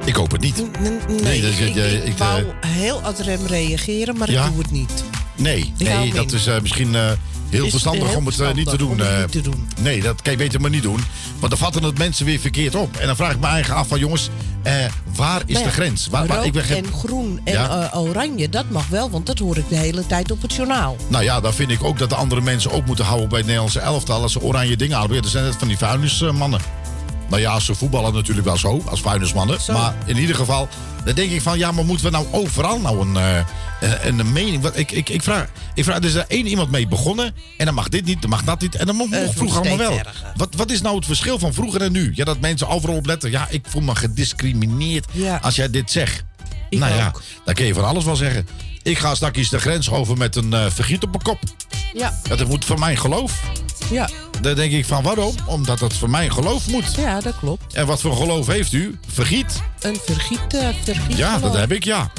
Ik hoop het niet. Nee, Nee, dat ik, eh, ik, ik, eh, wou heel ad rem reageren, maar Ja? ik doe het niet. Nee, nee dat in. is eh, misschien eh, heel Is verstandig heel om het eh, niet te doen. het eh. niet te doen. Nee, dat kan je beter maar niet doen. Want dan vatten het mensen weer verkeerd op. En dan vraag ik me eigen af van jongens, eh, waar is Nou de grens? Waar, ik ben en groen en Ja. eh, oranje, dat mag wel, want dat hoor ik de hele tijd op het journaal. Nou ja, dan vind ik ook dat de andere mensen ook moeten houden bij het Nederlandse elftal. Als ze oranje dingen dat zijn net van die vuilnismannen. Nou ja, ze voetballen natuurlijk wel zo, als vuilnismannen. Zo. Maar in ieder geval, dan denk ik van... ja, maar moeten we nou overal nou een, eh, een, een mening... Ik, ik, ik, vraag, ik vraag, er is er één iemand mee begonnen... en dan mag dit niet, dan mag dat niet... en dan mocht Het mocht vroeger allemaal wel. erger. Wat, wat is nou het verschil van vroeger en nu? Ja, dat mensen overal op letten. Ja, ik voel me gediscrimineerd Ja. als jij dit zegt. Ik nou ja, dan kun je van alles wel zeggen. Ik ga straks de grens over met een eh, vergiet op mijn kop. Ja, dat moet van mijn geloof. Ja, Dan denk ik van waarom? Omdat het van mijn geloof moet. ja, dat klopt. En wat voor geloof heeft u? Vergiet. Een vergiet, eh vergiet Ja, dat heb ik, ja.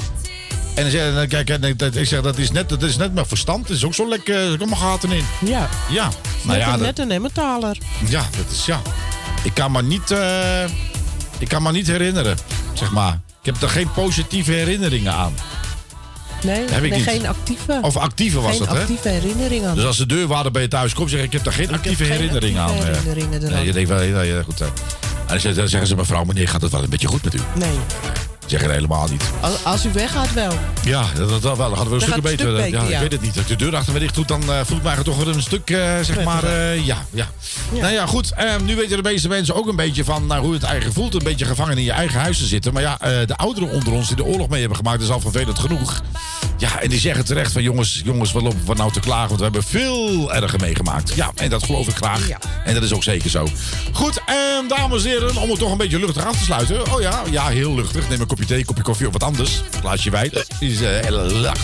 En dan zeg, dan, kijk, dat- ik zeg, dat is net, dat is net mijn verstand. Er is ook zo lekker, er zitten allemaal gaten in. Ja, Ja, nou net, ja, een, dat, net een emmentaler. ja, dat is ja. Ik kan me niet, eh, ik kan me niet herinneren, zeg maar. Ik heb er geen positieve herinneringen aan. Nee, Heb ik nee geen actieve. Of actieve was geen dat, hè? actieve herinnering aan. Dus als de deurwaarder bij je thuis komt, zeg ik, ik heb daar geen actieve geen herinneringen actieve aan. eh. herinneringen. Nee, je denkt wel, ja, goed. En dan zeggen ze, mevrouw, meneer, gaat het wel een beetje goed met u? Nee, Zeggen ze helemaal niet. als, als u weggaat wel. Ja, dat, dat, dat wel. Dan hadden we een stuk gaat het beter. ja, beter, Ik weet het niet. Als de deur achter me dicht doet, dan eh, voel ik mij toch weer een stuk, eh, zeg maar, eh, ja, ja. Ja. Nou ja, goed. eh, nu weten de meeste mensen ook een beetje van nou, hoe het eigen voelt. Een beetje gevangen in je eigen huis te zitten. Maar ja, de ouderen onder ons die de oorlog mee hebben gemaakt, is al vervelend genoeg. Ja, en die zeggen terecht van jongens, jongens, wat lopen we nou te klagen? Want we hebben veel erger meegemaakt. Ja, en dat geloof ik graag. Ja. En dat is ook zeker zo. Goed, en dames en heren, om het toch een beetje luchtig af te sluiten. Oh ja, ja, heel luchtig. Neem een kopje thee, kopje koffie of wat anders. Glaasje wijn. Is eh, heel lach.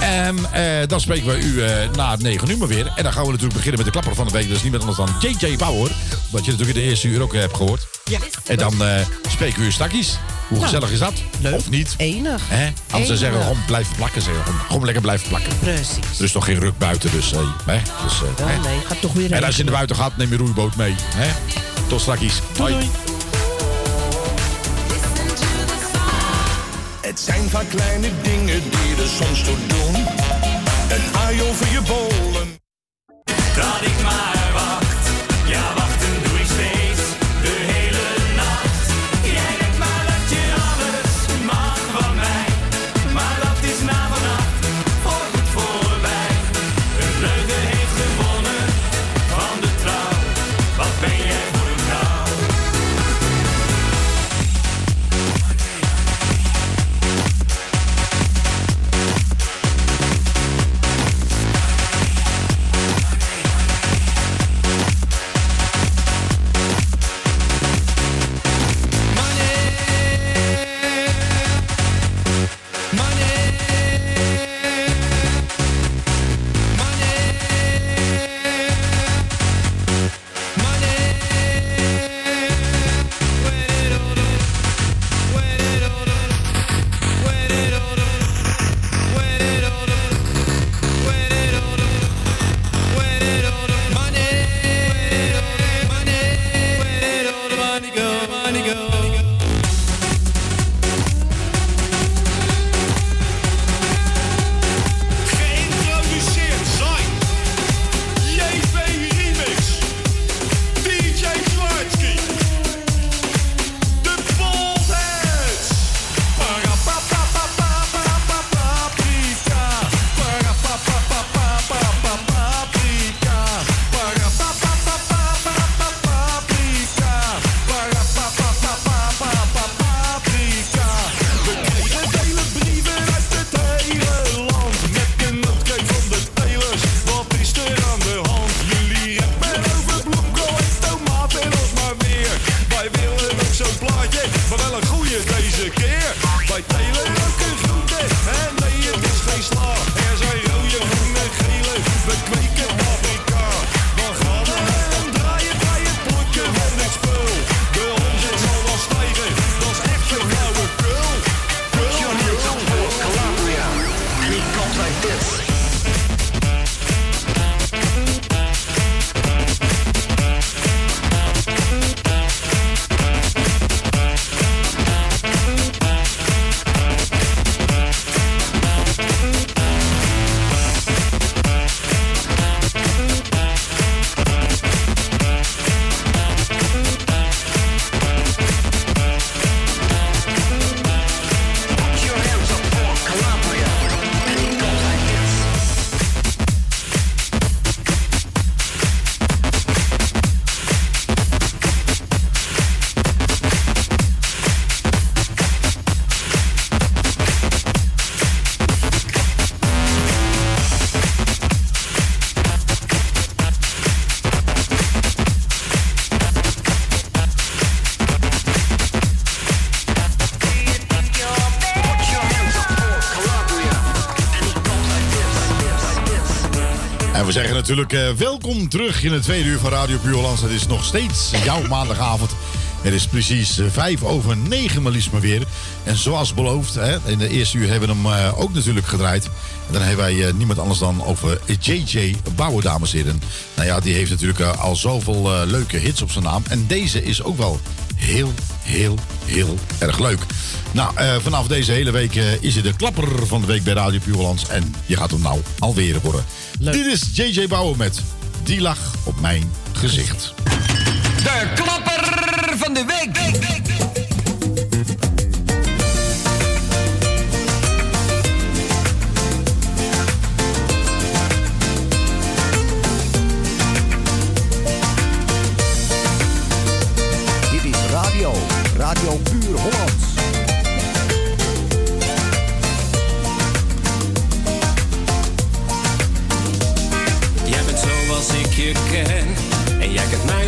En eh, dan spreken we u eh, na het 9 uur maar weer. En dan gaan we natuurlijk beginnen met de klapper van de week. Dat is niet meer anders dan JJ Power. Wat je natuurlijk in de eerste uur ook eh, hebt gehoord. Ja. En dan eh, spreken we u straks Hoe Nou, gezellig is dat? Of niet? Enig. Hè? Als ze zeggen, gewoon blijven plakken. Zeggen, gewoon, gewoon lekker blijven plakken. Precies. Er is toch geen ruk buiten, dus... eh, hè? dus eh, hè? nee, gaat toch weer En als je regenen. naar buiten gaat, neem je roeiboot mee. Hè? Tot straks. Hoi. Het zijn vaak kleine dingen die er soms toe doen. Een aai over je bollen. Dat ik maar natuurlijk eh, welkom terug in het tweede uur van Radio Puurlands. Het is nog steeds jouw maandagavond. Het is precies eh, vijf over negen, maar liefst maar weer. En zoals beloofd, hè, in de eerste uur hebben we hem eh, ook natuurlijk gedraaid. En dan hebben wij niemand anders dan over JJ Bauer, dames en heren. Nou ja, die heeft natuurlijk al zoveel leuke hits op zijn naam. En deze is ook wel heel, heel, heel erg leuk. Nou, eh, vanaf deze hele week eh, is hij de klapper van de week bij Radio Puurlands. En je gaat hem nou alweer horen. Dit is JJ Bauer met Die lach op mijn gezicht. De klapper van de week. Dit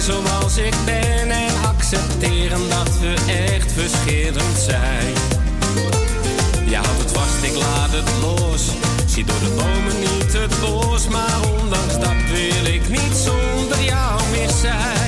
zoals ik ben. En accepteren dat we echt verschillend zijn. Je houdt het vast, ik laat het los. Zie door de bomen niet het bos. Maar ondanks dat wil ik niet zonder jou meer zijn.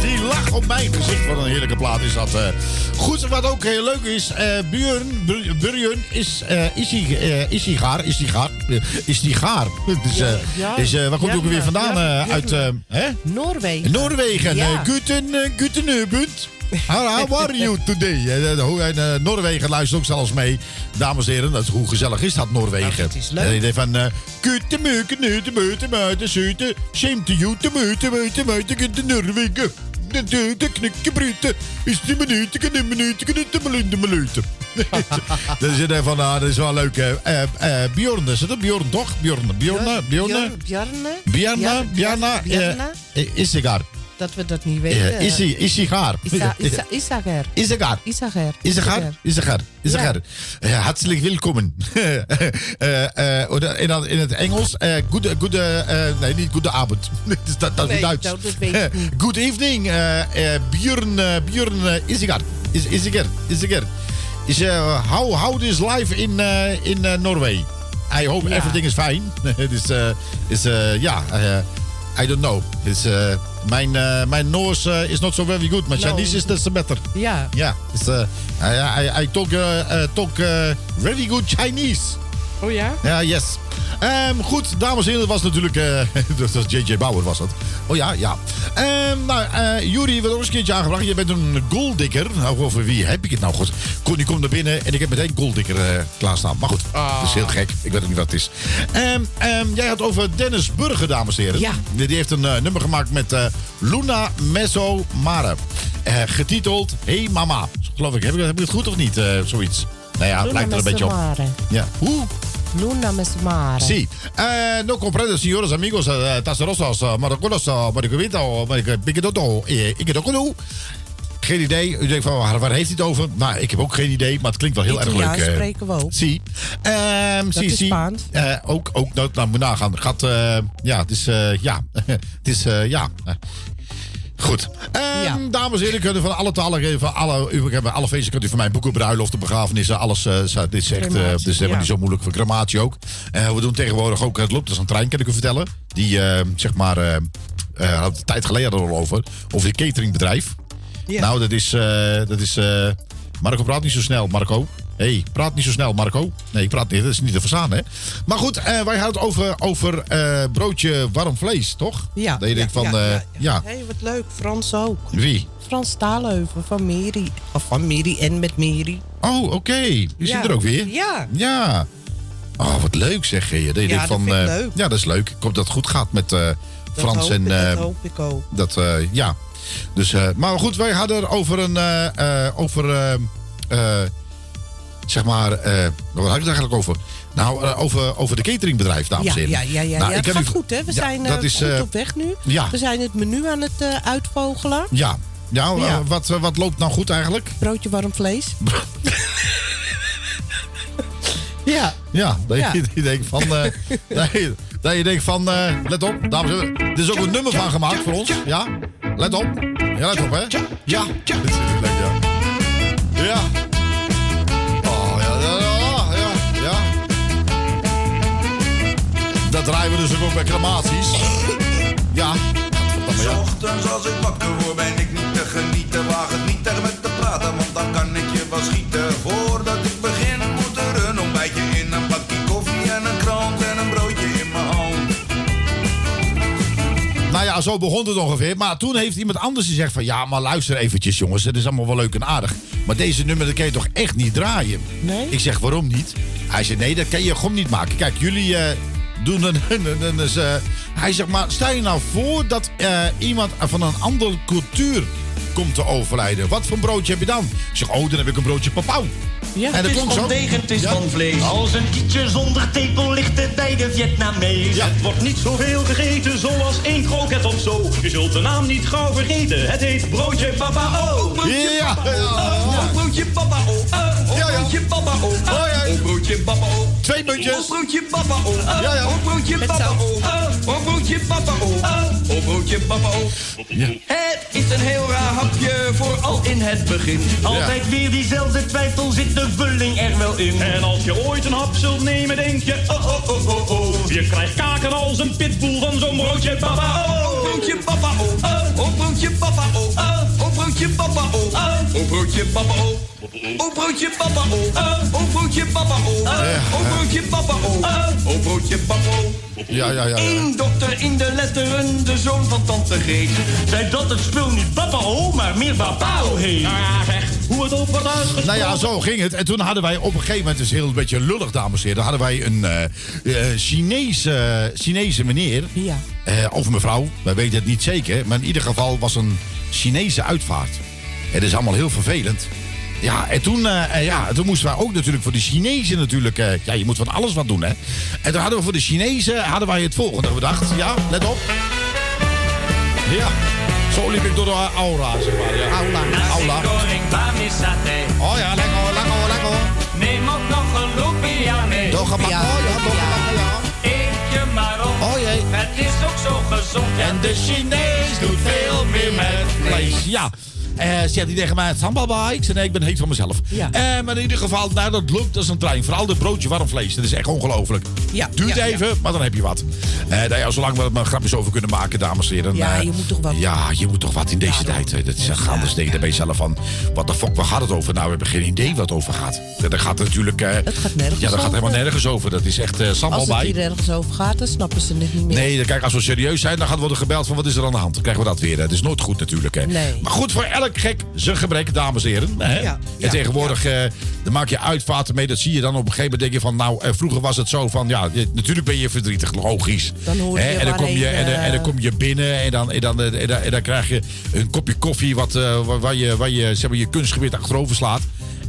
Die lach op mijn gezicht. Wat een heerlijke plaat is dat. eh. Goed, wat ook heel leuk is. eh Björn, Br- Björn is, eh is, hij, eh, is hij gaar? Is hij gaar? Eh, Is hij gaar? Dus, eh, ja. is, eh, waar komt hij ook Ja, weer vandaan? ja, eh, ja. uit eh, hè? Noorwegen. Noorwegen. Ja. Eh, Guten, uh, guten Abend. How, are you today? Eh, eh, eh, Noorwegen luistert ook zelfs mee. Dames en heren, dat is, hoe gezellig is dat, Noorwegen? het is leuk. Van... eh, Guten Morgen, Nuten, Muten, Muten, Zuten. Shame to you, te Muten, Muten, Muten, Guten Noorwegen. De de knikken bruten. Is die minuten, de minuten, de minuten, de minuten. Dat is het van, ah, dat is wel leuk. Bjorn, is het Bjorn toch? Bjorn, Bjorn, Bjorn. Bjarne, Bjarne? eh, is hij gaar? Dat we dat niet weten. Ja, is hij, is hij gaar? Isa- Isa- Isager. Is er gaar? Isager. Is er gaar? Is er gaar? Is er Ja. hartelijk welkom. Eh, oder in, in het Engels, goede, goede, eh, nee, niet goede avond. dat, is- dat, dat is Nee, Duits. dat- dat weet ik. Good evening, Björn, Björn uh, Isigar. Is, Isigar, Isigar. Is, how, how is life in, in Norway? I hope Ja. everything is fine. Het is, is, ja, I don't know. It's, uh, mijn, uh, mijn Noors uh, is not so very good. No. Chinese is that's better. Ja. Ja, it's, uh, I, I, I talk, uh, talk very good Chinese. Oh ja? Ja, yes. Ehm, goed, dames en heren, dat was natuurlijk... eh, dat was J.J. Bauer, was dat. Oh ja, ja. Ehm, nou, eh Juri werd ook eens een keertje aangebracht. Je bent een goaldikker. Nou, over wie heb ik het nou? Goed, Kon, die komt naar binnen en ik heb meteen goaldikker eh klaarstaan. Maar goed, dat is heel gek. Ik weet ook niet wat het is. Ehm, jij had over Dennis Burger, dames en heren. Ja. Die, die heeft een eh, nummer gemaakt met eh, Luna Meso Mare. Eh, getiteld Hey Mama. Geloof ik. Heb ik, heb ik het goed of niet? eh, zoiets. Nou ja, het lijkt er een beetje op. Ja. Hoe? Luna Mesmare. Sí. Eh, no comprendo, señores amigos, eh, taserosos, eh, maricolos, eh, maricopicadotto, eh, ikadokolo. Geen idee. U denkt van, waar, waar heeft hij het over? Nou, ik heb ook geen idee, maar het klinkt wel heel erg leuk. eh. spreken we ook. Zie. Ehm Dat zie, is zie. Spaans. Ook, ook, nou, nou, moet nagaan. Gaat, ja, het is, ja. het is, ja. Goed. Ehm, Dames en heren, kunnen van alle talen, van alle, u, hebben alle feesten kunt u van mij boeken, bruiloften, begrafenissen, alles. eh, zo- dit is echt, eh, is helemaal ja. niet zo moeilijk voor crematie ook. Eh, we doen tegenwoordig ook, het loopt als een trein, kan ik u vertellen. Die, eh, zeg maar, eh eh, had een tijd geleden al over, over die cateringbedrijf. Ja. Nou, dat is, eh, dat is, eh, Marco praat niet zo snel, Marco. Hey, praat niet zo snel, Marco. Nee, ik praat niet, dat is niet te verstaan, hè. Maar goed, eh, wij hadden het over, over eh, broodje warm vlees, toch? Ja. Dat je denkt van, ja, eh, ja, ja. Hé, wat leuk. Frans ook. Wie? Frans Taalheuven van Meri. Of van Meri en met Meri. Oh, oké. Die Ja. zit er ook weer. Ja. Ja. Oh, wat leuk zeg je. Dat je Ja, denkt dat van, vind ik leuk. Ja, dat is leuk. Ik hoop dat het goed gaat met Dat Frans en... ik, dat hoop ik ook. dat, ja. Dus, maar goed, wij hadden er over een... over... eh, eh, zeg maar... eh, wat had ik het eigenlijk over? Nou, eh, over, over de cateringbedrijf, dames en heren. ja, ja, ja, Nou, ja. het gaat u- goed, hè? We Ja, zijn eh, dat is, goed eh, op weg nu. ja. We zijn het menu aan het eh, uitvogelen. Ja. Nou, Ja. eh, wat, eh, wat loopt nou goed eigenlijk? Broodje warm vlees. ja. Ja, dat. Je, je denkt van... eh, dat, je, je denkt van... eh, let op, dames en heren. Er is ook een nummer van gemaakt voor ons. Ja, let op. Ja, let op, hè. Ja. Dit is leuk, ja. Ja. Dat draaien we dus ook bij crematies. Ja. S ochtends als ik wakker word ben ik niet te genieten Waag het niet tegen me te praten want dan kan ik je wel schieten Voordat ik begin moet er een ontbijtje in Een bakje koffie en een krant en een broodje in mijn hand Nou ja, zo begon het ongeveer. Maar toen heeft iemand anders gezegd van... Ja, maar luister eventjes jongens. Het is allemaal wel leuk en aardig. Maar deze nummer dat kan je toch echt niet draaien? Nee? Ik zeg, waarom niet? Hij zei, nee, dat kan je gewoon niet maken. Kijk, jullie eh, doen een- een- eh, hij zegt, maar stel je nou voor dat eh, iemand van een andere cultuur komt te overlijden. Wat voor broodje heb je dan? Ik zeg, oh, dan heb ik een broodje papau. Ja. En dat Het is klonk zo. ondegen, het is Ja. van vlees. Als een kietje zonder tepel ligt het bij de Vietnamees. Het wordt niet zoveel gegeten zoals één kroket of zo. Je zult de naam niet gauw vergeten. Het heet broodje papa oh. Broodje Ja. papa oh. Broodje papa oh. Broodje papa oh. Oh, broodje papa oh. Twee muntjes. Oh, broodje papa oh. Ja, ja. Broodje papa oh. Broodje papa oh. Broodje papa oh. Het is een heel raar hapje, vooral in het begin. Altijd weer diezelfde twijfel, zit de vulling er wel in. En als je ooit een hap zult nemen, denk je, oh, oh, oh, oh, oh. Je krijgt kaken als een pitbull van zo'n broodje papa, oh. broodje papa, oh. Oh, broodje papa, oh. Oh, broodje papa, oh. Oh, broodje papa, oh. Oh, broodje papa, oh. Oh, broodje papa, oh. Oh, broodje papa, oh. Oh, broodje papa, oh. Ja, ja, ja. Eén dokter in de letteren, de zoon van tante Greet. Zei dat het spul niet papao, maar meer babao heet. Nou ja, zeg, hoe het wordt uitgesproken. Nou ja, zo ging het. En toen hadden wij op een gegeven moment, het is heel een beetje lullig, dames en heren. hadden wij een eh eh, Chinese, Chinese meneer. Ja. eh, of mevrouw, wij weten het niet zeker. Maar in ieder geval was een Chinese uitvaart. Het is allemaal heel vervelend. Ja, en toen, eh, eh, ja, toen moesten wij ook natuurlijk voor de Chinezen natuurlijk... eh, ja, je moet van alles wat doen, hè. En toen hadden we voor de Chinezen hadden wij het volgende bedacht. Ja, let op. Ja, zo liep ik door de aura, zeg maar. Ja. Aula. Aula. Oh ja, lekker, lekker, lekker. Neem ook nog een lumpia mee. Toch een Ja. oh ja, bakken, ja. Eet je maar op. Oh jee. Het is ook zo gezond. En de Chinees doet veel meer met vlees. Ja. Eh zegt hij tegen mij, sambal bij? Ik zei, nee, ik ben heet van mezelf. Ja. Eh, maar in ieder geval, nou, dat lukt als een trein. Vooral dat broodje warm vlees. Dat is echt ongelooflijk. Ja, Duurt ja, even, maar dan heb je wat. Eh nou ja, zolang we er maar grapjes over kunnen maken, dames en heren. Ja, je moet toch wat. Ja, je moet toch wat in deze tijd. Dat is echt anders tegen de ben je zelf van, wat de fuck, waar gaat het over? Nou, we hebben geen idee wat het over gaat. Dat gaat natuurlijk... Het gaat nergens Ja, dat gaat helemaal nergens over. Dat is echt eh sambal Als het hier ergens over gaat, dan snappen ze het niet meer. Nee, kijk, als we serieus zijn, dan gaat worden gebeld van wat is er aan de hand. Dan krijgen we dat weer. Het is nooit goed natuurlijk. Hè. Nee. Maar goed, voor elk gek zijn gebrek, dames en heren. Hè. Ja, en ja, tegenwoordig eh, dan maak je uitvaarten mee. Dat zie je dan op een gegeven moment. Denk je van, nou, eh, vroeger was het zo van, ja, natuurlijk ben je verdrietig, logisch. Dan hoor je Hè, en, dan kom je, en, dan- en dan eh, kom je binnen en dan, en, dan, en, dan, en dan krijg je een kopje koffie wat, waar, waar je, waar je, zeg maar, je kunstgebied achterover slaat.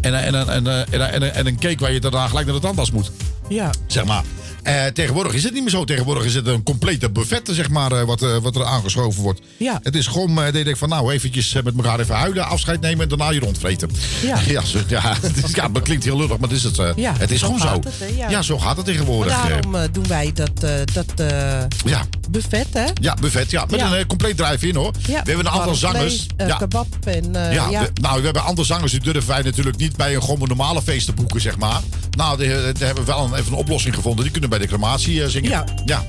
En, en, en, en, en, en, en, en een cake waar je daarna gelijk naar de tandarts moet Ja. zeg maar. Eh, tegenwoordig is het niet meer zo. Tegenwoordig is het een complete buffet, zeg maar, eh, wat, eh, wat er aangeschoven wordt. Ja. Het is gewoon, dat je denkt van, nou, eventjes met elkaar even huilen, afscheid nemen en daarna je rondvreten. Ja. Ja, zo, ja, het is, ja, dat klinkt heel lullig, maar het is het. Ja, het is zo gewoon zo. het, ja. ja. zo gaat het tegenwoordig. Maar daarom doen wij dat, dat ja. Buffet, hè? ja, buffet, ja. Met Ja. een eh, compleet drive-in, hoor. Ja, We hebben een aantal zangers. vlees, eh, ja. kebab en... eh, Ja, we- nou, we hebben andere zangers die durven wij natuurlijk niet bij een gewoon normale feest te boeken, zeg maar. Nou, daar hebben we wel een, even een oplossing gevonden. Die kunnen bij de crematie zingen. Ja. ja.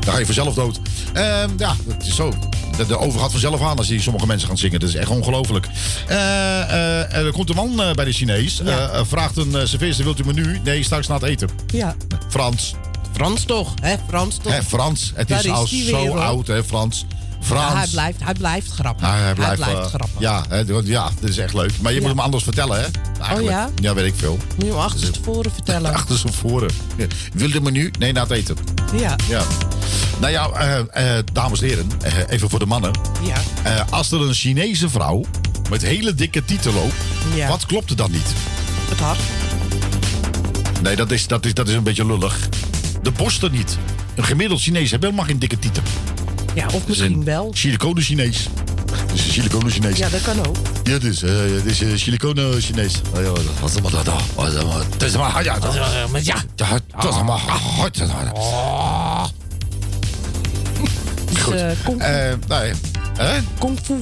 Dan ga je vanzelf dood. Ehm, ja, het is zo. De, de over gaat vanzelf aan als die sommige mensen gaan zingen. Dat is echt ongelooflijk. Er komt een man bij de Chinees. Vraagt een serveerster, wilt u menu? Nee, straks na het eten. ja. Frans. Frans toch, hè? Frans toch? Hè, Frans. Het Daar is al zo weer, oud, hè, Frans. Frans. Ja, hij, blijft, hij blijft grappig. Ja, hij blijft, eh, grappig. Ja, hè, ja, dat is echt leuk. Maar je Ja. moet hem anders vertellen, hè? Eigenlijk. ja? Ja, weet ik veel. Moet je hem achter tevoren vertellen. Achter zijn voren. Ja. Wil de menu? Nee, na het eten. Ja. Ja. Nou ja, eh, eh, dames en heren, eh, even voor de mannen. Ja. Eh, als er een Chinese vrouw met hele dikke tieten loopt, Ja. wat klopt er dan niet? Het hart. Nee, dat is, dat is, dat is een beetje lullig. De borsten niet. Een gemiddeld Chinees heeft helemaal geen dikke tieten. Ja, of misschien een wel. Siliconen Chinees. Het is een siliconen Chinees. Ja, dat kan ook. Ja, het is, eh, het is uh, siliconen Chinees. Oh, ja, wat is dat? Wat is dat? Het is maar, ja, dat- Maar ja. ja, het is maar hard. Dus, Goed. eh, kung fu. Eh, nee. Hè? Kung fu.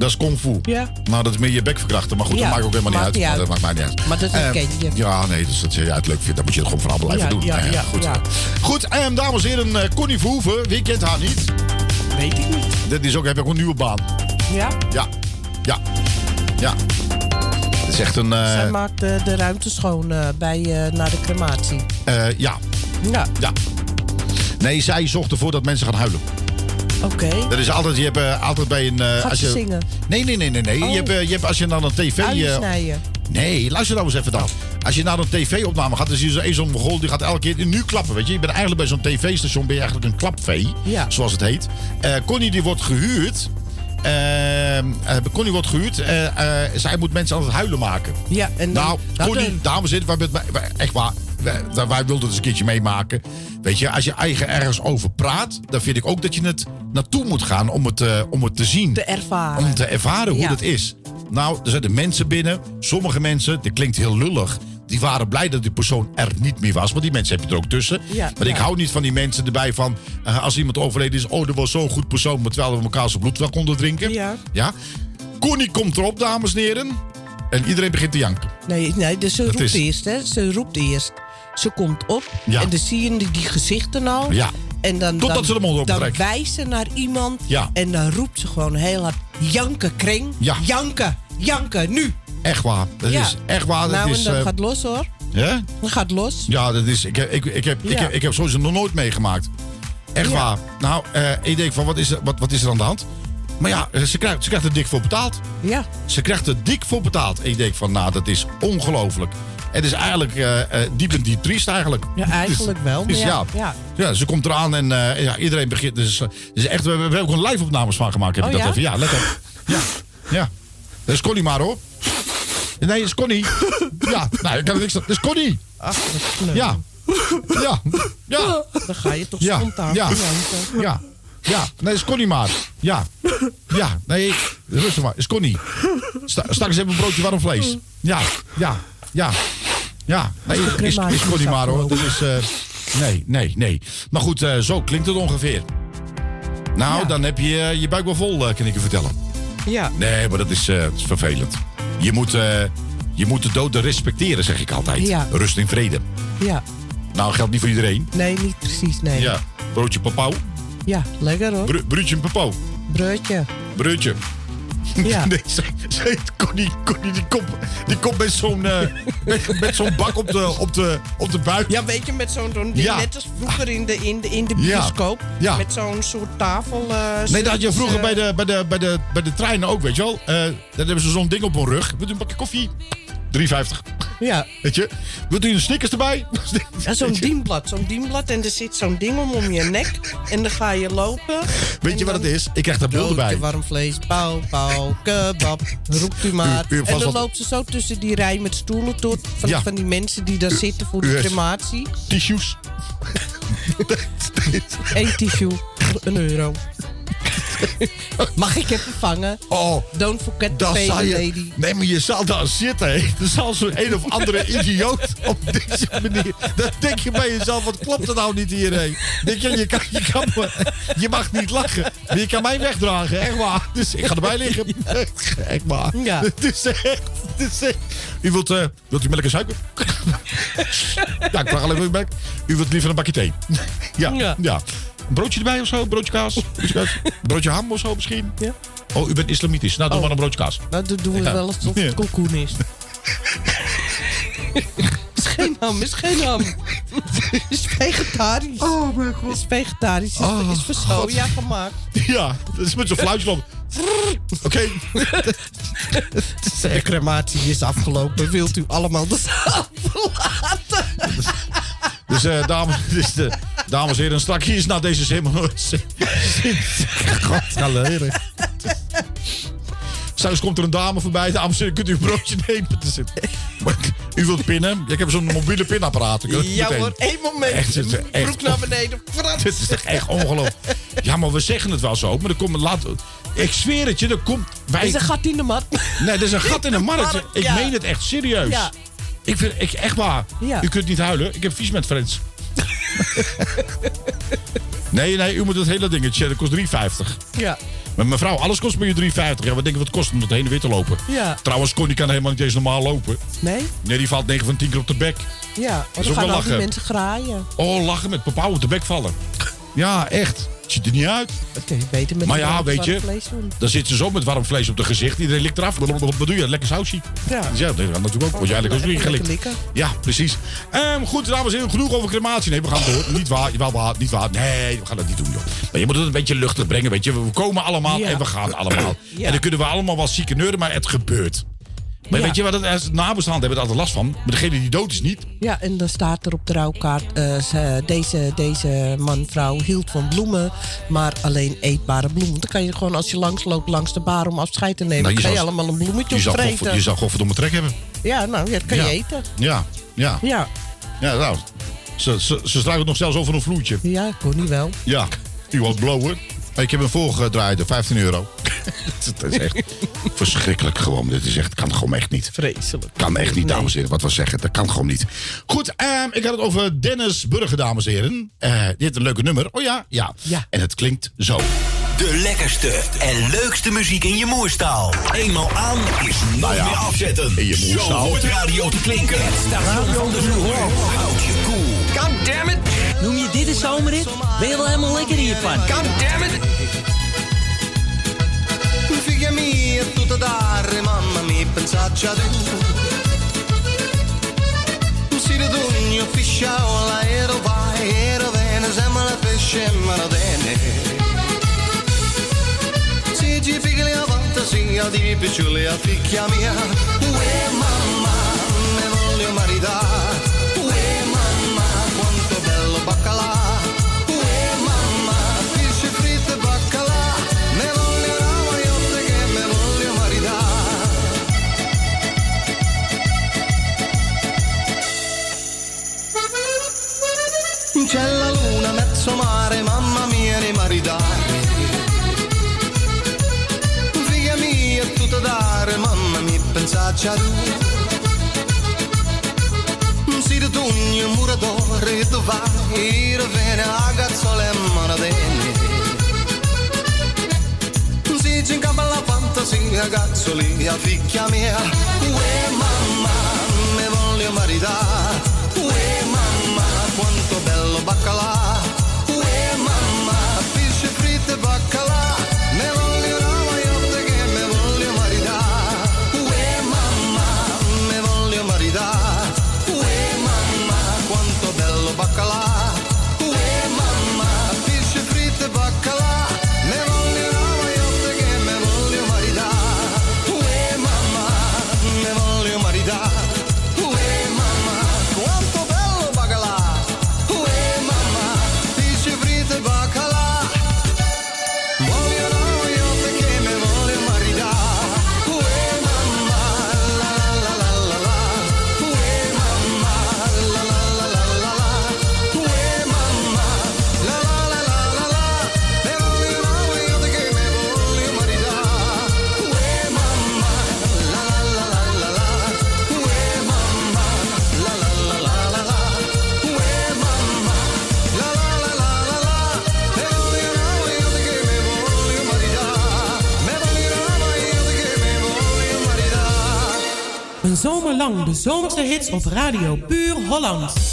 Dat is kung fu. Ja. Nou, dat is meer je bek verkrachten. Maar goed, Ja, dat maakt ook helemaal niet maakt uit. niet Maar uit. dat maakt mij niet uit. Maar dat Eh, herken je. Ja, nee, dus als jij het leuk vindt, dan moet je het gewoon vooral blijven Ja, doen. ja, Eh, ja, goed. ja. Goed, en dames en heren, eh, Connie Verhoeven, wie kent haar niet? Weet ik niet. Dit is ook, heb ik ook een nieuwe baan. Ja? Ja, ja, ja. Het is echt een... eh, Zij maakt de, ruimte schoon eh, bij, eh, naar de crematie. eh, ja, Ja. ja. Nee, zij zorgt ervoor dat mensen gaan huilen. Oké. Dat is altijd, je hebt eh, altijd bij een... Gaat als je, zingen? Nee, nee, nee, nee. nee. Oh. Je, hebt, eh, je hebt, als je naar een tv... Uien eh, snijden. Nee, luister nou eens even dan. Als je naar een tv-opname gaat, dan zie je zo'n mogol die gaat elke keer nu klappen. Weet je, je bent eigenlijk bij zo'n tv-station ben je eigenlijk een klapvee, Ja. zoals het heet. Connie die wordt gehuurd eh, eh, Connie wordt gehuurd. eh, eh, zij moet mensen aan het huilen maken. Ja, en dan... Nou, nou, Connie, dames en heren, echt waar. Wij, wij- wilden het eens een keertje meemaken. Weet je, als je eigen ergens over praat, dan vind ik ook dat je het naartoe moet gaan om het, eh, om het te zien. Te ervaren. Om te ervaren hoe Ja. dat is. Nou, er zijn de mensen binnen. Sommige mensen, dit klinkt heel lullig. Die waren blij dat die persoon er niet meer was. Want die mensen heb je er ook tussen. Ja, maar ik hou niet van die mensen erbij van... eh, als iemand overleden is... Oh, dat was zo'n goed persoon... maar terwijl we elkaar zijn bloed wel konden drinken. Ja. ja. Connie komt erop, dames en heren. En iedereen begint te janken. Nee, nee dus ze Dat roept is- eerst, hè. Ze roept eerst. Ze komt op Ja. en dan zie je die, gezichten al. Ja. En dan, Totdat dan, ze de mond dan wijst ze naar iemand Ja. en dan roept ze gewoon heel hard... Janken, kring. Ja. Janken, janken, nu. Echt waar. Dat Ja. is echt waar. Dat nou, is, en dat eh, gaat los, hoor. hè? Dat gaat los. Ja, dat is, ik, heb, ik, ik, heb, ik, Ja. heb, ik heb sowieso nog nooit meegemaakt. Echt Ja. waar. Nou, eh, ik denk van, wat is, er, wat, wat is er aan de hand? Maar ja, eh, ze krijgt, ze krijgt er dik voor betaald. Ja. Ze krijgt er dik voor betaald. En ik denk van, nou, dat is ongelooflijk. Het is eigenlijk eh eh, diep en diep triest eigenlijk. Ja, eigenlijk wel. Maar ja, ja. ja. ze komt eraan en eh, ja, iedereen begint. Dus, dus echt, we, we hebben ook een live-opnames van gemaakt. Heb Oh, ik dat ja? even. Ja, op. Ja, ja. Dat is Connie maar hoor. Nee, dat is Connie. Ja, nou, ik kan er niks. Dat is Connie. Ach, dat is kneu. Ja. Ja. Ja. Dan ga je toch Ja. spontaan Ja. Ja. Ja. Nee, is Connie maar. Ja. Ja. Nee, rustig maar. Is Connie. Sta, straks hebben we een broodje warm vlees. Ja. Ja. Ja. Ja. Nee, is, is Connie maar hoor. Dat is... eh, nee, nee, nee. Maar goed, eh, zo klinkt het ongeveer. Nou, Ja. dan heb je eh, je buik wel vol, kan ik je vertellen. Ja. Nee, maar dat is, dat is vervelend. Je moet, je moet de doden respecteren, zeg ik altijd. Ja. Rust in vrede. Ja. Nou, geldt niet voor iedereen. Nee, niet precies, nee. Ja, broodje papau. Ja, lekker hoor. Bru broodje papau. Breutje. Breutje. Ja. Nee, ze, ze heet Connie, Connie die, komt, die komt met zo'n eh, met, met zo'n bak op de, op, de, op de buik. Ja, weet je, met zo'n Ja. net als vroeger in de, in de, in de bioscoop. Ja. Met zo'n soort tafel. eh, Nee, dat had je vroeger eh, bij de, bij, de, bij, de, bij de treinen ook, weet je wel. Eh daar hebben ze zo'n ding op hun rug. U een bakje koffie? 3,50. Ja. Weet je? Wilt u een Snickers erbij? Ja, zo'n dienblad, zo'n dienblad. En er zit zo'n ding om om je nek. En dan ga je lopen. Weet je wat het is? Ik krijg daar beelden bij. Warm vlees, pauw, pauw, kebab. Roept u maar. U- u hebt en dan wat- loopt ze zo tussen die rij met stoelen door. Van, Ja. van die mensen die daar zitten voor de crematie. Tissues. Eén tissue, een euro. Mag ik even vangen? Oh, Don't forget the baby je, lady. Nee, maar je zal daar zitten. hè. Er zal zo'n een of andere idioot op deze manier. Dan denk je bij jezelf, wat klopt er nou niet hierheen? Denk je, je, kan, je, kan, je mag niet lachen. Maar je kan mij wegdragen, echt waar. Dus ik ga erbij liggen. Echt waar. Ja. Het is echt, het is echt. U wilt, eh, wilt u melk en suiker? ja, ik vraag alleen maar melk. U wilt liever een bakje thee? ja, Ja. ja. Broodje erbij of zo? Broodje kaas? Broodje, kaas? broodje ham of zo misschien? Ja. Oh, u bent islamitisch. Nou, doe Oh. maar een broodje kaas. Nou, dat doen we Ja. wel alsof Ja. het kalkoen is. is geen ham, is geen ham. is vegetarisch. Oh mijn god. Is vegetarisch. Is, Oh, is voor soja gemaakt. Ja, dat is met zo'n fluitje op. Oké. De crematie is afgelopen. Wilt u allemaal de zaal verlaten? Dus, eh, dames, dus de, dames en heren, straks hier is nou deze ga leren. Straks komt er een dame voorbij. Dames en heren, kunt u een broodje nemen? Dus Maar U wilt pinnen? Ik heb zo'n mobiele pinapparaat. Ik kan het Ja meteen. hoor, één moment. Echt, het is echt- Broek naar beneden. Frans. Dit is toch echt ongelooflijk. Ja, maar we zeggen het wel zo. Maar er komt laat. Ik zweer het je, er komt. Wij, Er is een gat in de mat. Nee, er is een gat in de markt. Markt, Ik ja. meen het echt serieus. Ja. Ik vind ik, echt waar. Ja. U kunt niet huilen. Ik heb vies met friends. nee, nee, u moet het hele dingetje. Dat kost 3,50. Ja. Maar mevrouw, alles kost maar je 3,50. Ja, wat denk je wat het kost om het heen en weer te lopen? Ja. Trouwens, Connie kan helemaal niet eens normaal lopen. Nee? Nee, die valt 9 van 10 keer op de bek. Ja. Dat is dan gaan al die lachen. mensen graaien. Oh, lachen met papa op de bek vallen. Ja, echt. Ziet er niet uit. Dat kun je beter met Maar ja, weet je, vlees doen. dan zit ze zo met warm vlees op de gezicht. Iedereen likt eraf. Wat doe je? Lekker sausje. Ja. Dus ja, dat kan natuurlijk ook. Word je eigenlijk ook niet gelikt. Ja, precies. Ehm, goed, dames en heren, genoeg over crematie. Nee, we gaan door. Niet waar, wel waar, niet waar. Nee, we gaan dat niet doen, joh. Maar je moet het een beetje luchtig brengen, weet je. We komen allemaal Ja. en we gaan allemaal. Ja. En dan kunnen we allemaal wel zieke neuren, maar het gebeurt. Maar Ja. weet je wat, het- nabestaanden hebben er altijd last van. Maar degene die dood is niet. Ja, en dan staat er op de rouwkaart... eh, ze- deze, deze man, vrouw hield van bloemen, maar alleen eetbare bloemen. Dan kan je gewoon, als je langs loopt langs de bar om afscheid te nemen... Nou, je kan je allemaal een bloemetje Je zou, opvreten. godver- je zou godverdomme trek hebben. Ja, nou, ja, dat kan Ja. je eten. Ja, ja. Ja. Ja, nou. Ze, ze, ze nog zelfs over een vloertje. Ja, kon niet wel. Ja, u was blowen. Ik heb hem voorgedraaid, 15 euro. dat is echt verschrikkelijk gewoon. Dit is echt, kan gewoon echt niet. Vreselijk. Kan echt niet, dames en heren. Wat we zeggen, dat kan gewoon niet. Goed, ehm, ik had het over Dennis Burger, dames en heren. Eh dit heeft een leuke nummer. Oh ja, ja. En het klinkt zo. De lekkerste en leukste muziek in je moerstaal. Eenmaal aan is nooit meer afzetten. In je Zo moerstaal. hoort radio te klinken. Het station van de je cool. God damn it! Een zomerrit? Ben je wel helemaal lekker in? God damn it! Figlia mia, tutto dare, mamma mia, pensacci a tu. Si radugno, fisciaola, ero vai, ero bene, sembra la pesce, ma non bene. Si ci figli a fantasia di piccoli a figlia mia. Uè mamma, me voglio maritare. Pensacci a tu. Si rotugno, muratore, tu vai, rovene, a gazzole e manadene. Si ci incampa la fantasia, gazzoli, a figlia mia. Uè mamma, me voglio maritare. Uè mamma, quanto bello baccalà. Lang de zomerse hits op radio Puur Holland.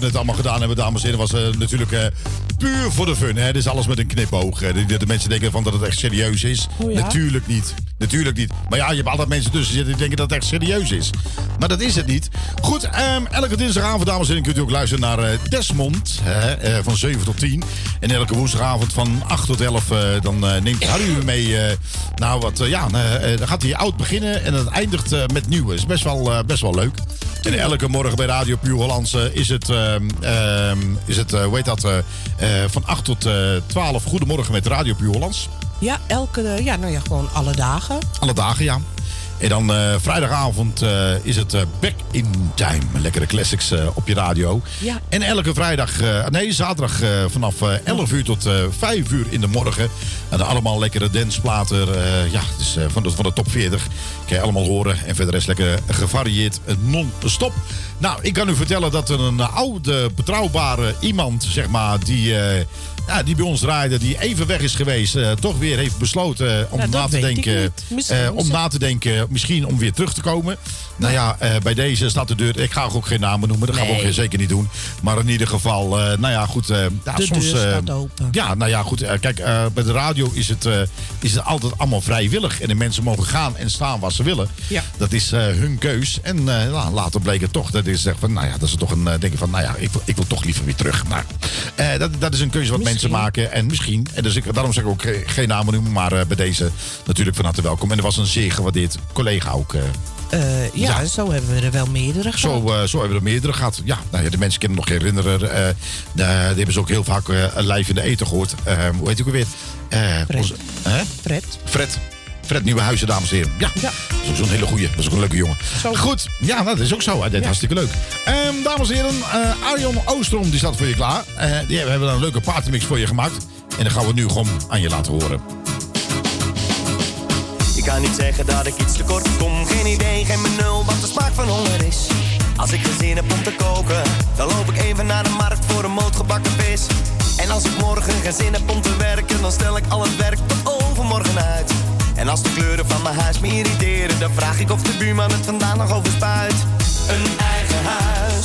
We net allemaal gedaan hebben, dames en heren, was eh, natuurlijk eh, puur voor de fun. Hè. Is alles met een knipoog. hè. De, de mensen denken van dat het echt serieus is. Oh ja? Natuurlijk niet. Natuurlijk niet. Maar ja, je hebt altijd mensen tussen zitten die denken dat het echt serieus is. Maar dat is het niet. Goed, ehm, elke dinsdagavond, dames en heren, kunt u ook luisteren naar eh, Desmond. Hè, eh, van 7 tot 10. En elke woensdagavond van 8 tot 11, eh, dan eh, neemt Harry u mee. eh, nou, wat, eh, ja, eh, eh, dan gaat hij oud beginnen en het eindigt eh, met nieuwe. Is best wel, eh, best wel leuk. En elke morgen bij Radio Puur Hollands eh, is het, ehm, ehm, is het eh, hoe heet dat, eh, van 8 tot eh 12. Goedemorgen met Radio Puur Hollands. Ja, elke, ja, nou ja, gewoon alle dagen. Alle dagen, ja. En dan vrijdagavond is het Back in Time. Lekkere classics op je radio. Ja. En elke vrijdag, nee, zaterdag vanaf eh, 11 uur tot eh 5 uur in de morgen. En allemaal lekkere danceplaten. eh, ja, dus van, de, van de top 40. Kan je allemaal horen. En verder is lekker gevarieerd eh, non-stop. Nou, ik kan u vertellen dat er een oude, betrouwbare iemand, zeg maar, die... ja, die bij ons draaide, die even weg is geweest, toch weer heeft besloten om Ja, na te denken. om na te denken, misschien om weer terug te komen. Nou ja, eh, bij deze staat de deur. Ik ga ook geen namen noemen, dat gaan we ook zeker niet doen. Maar in ieder geval, eh, nou ja, goed. eh, ja, De soms, deur staat open. Ja, nou ja, goed. kijk, bij de radio is het, is het altijd allemaal vrijwillig. En de mensen mogen gaan en staan waar ze willen. Ja. Dat is hun keus. En nou, later bleek het toch dat is zeg van, nou ja, dat ze toch een denken van, nou ja, ik, wil- ik wil toch liever weer terug. Maar eh, dat, dat is een keuze wat mensen maken. En misschien, en dus ik, daarom zeg ik ook ge- geen namen noemen, maar bij deze natuurlijk van harte welkom. En er was een zeer gewaardeerd collega ook. Eh, ja, Ja. zo hebben we er wel meerdere gehad. zo, eh, zo hebben we er meerdere gehad. Ja, nou ja, de mensen kunnen nog herinneren. de- die hebben ze ook heel vaak live in de eten gehoord. Eh, hoe heet ik ook weer? Fred. onze-? Fred. Fred. Fred Nieuwenhuizen, dames en heren. Ja, dat is ook zo'n hele goeie. Dat is ook een leuke jongen. Goed, ja, nou, dat is ook zo. Hè. Dit is hartstikke leuk. Ehm, dames en heren, Arjon Oostrom die staat voor je klaar. Die hebben, hebben een leuke partymix voor je gemaakt. En dan gaan we nu gewoon aan je laten horen. Kan niet zeggen dat ik iets tekort kom. Geen idee, geen benul wat de smaak van honger is. Als ik geen zin heb om te koken, dan loop ik even naar de markt voor een moot gebakken vis. En als ik morgen geen zin heb om te werken, dan stel ik al het werk tot overmorgen uit. En als de kleuren van mijn huis me irriteren, dan vraag ik of de buurman het vandaan nog overspuit. Een eigen huis,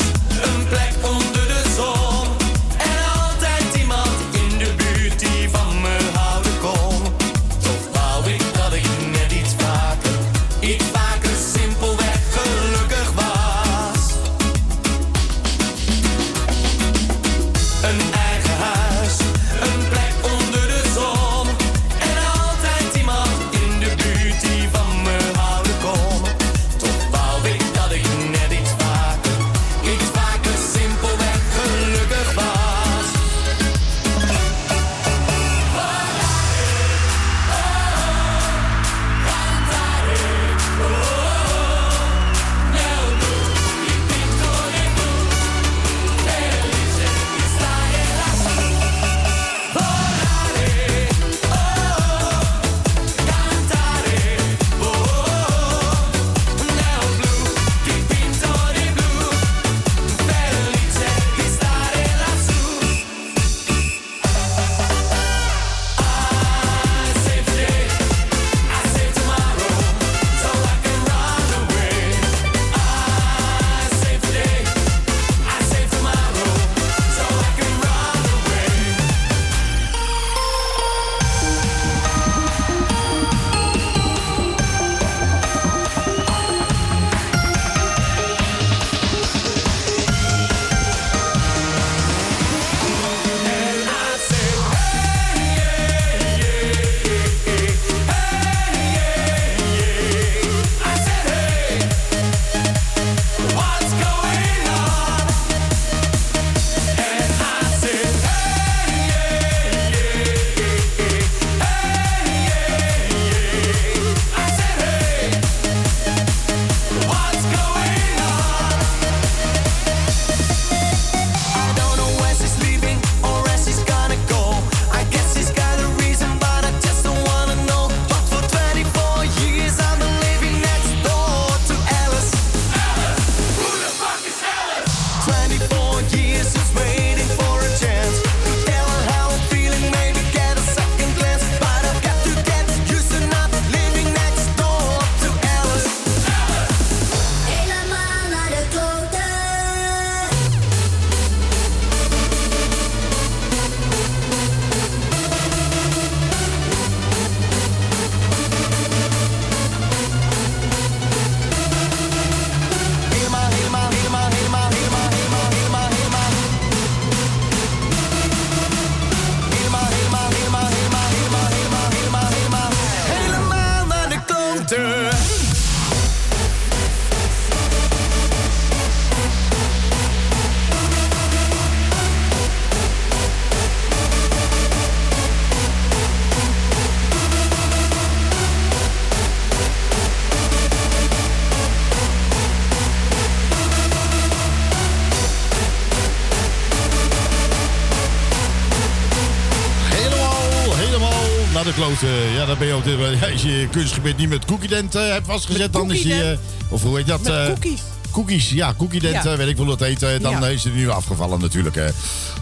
Klote. Ja, dan ben je ook... ja, Als je je kunstgebied niet met cookiedent eh hebt vastgezet, dan is cookiedent? eh, of hoe heet dat? Met eh, cookies. Cookies, ja, cookiedent, Ja. eh, weet ik hoe dat heet. eh, dan Ja. eh, is het nu afgevallen natuurlijk. eh.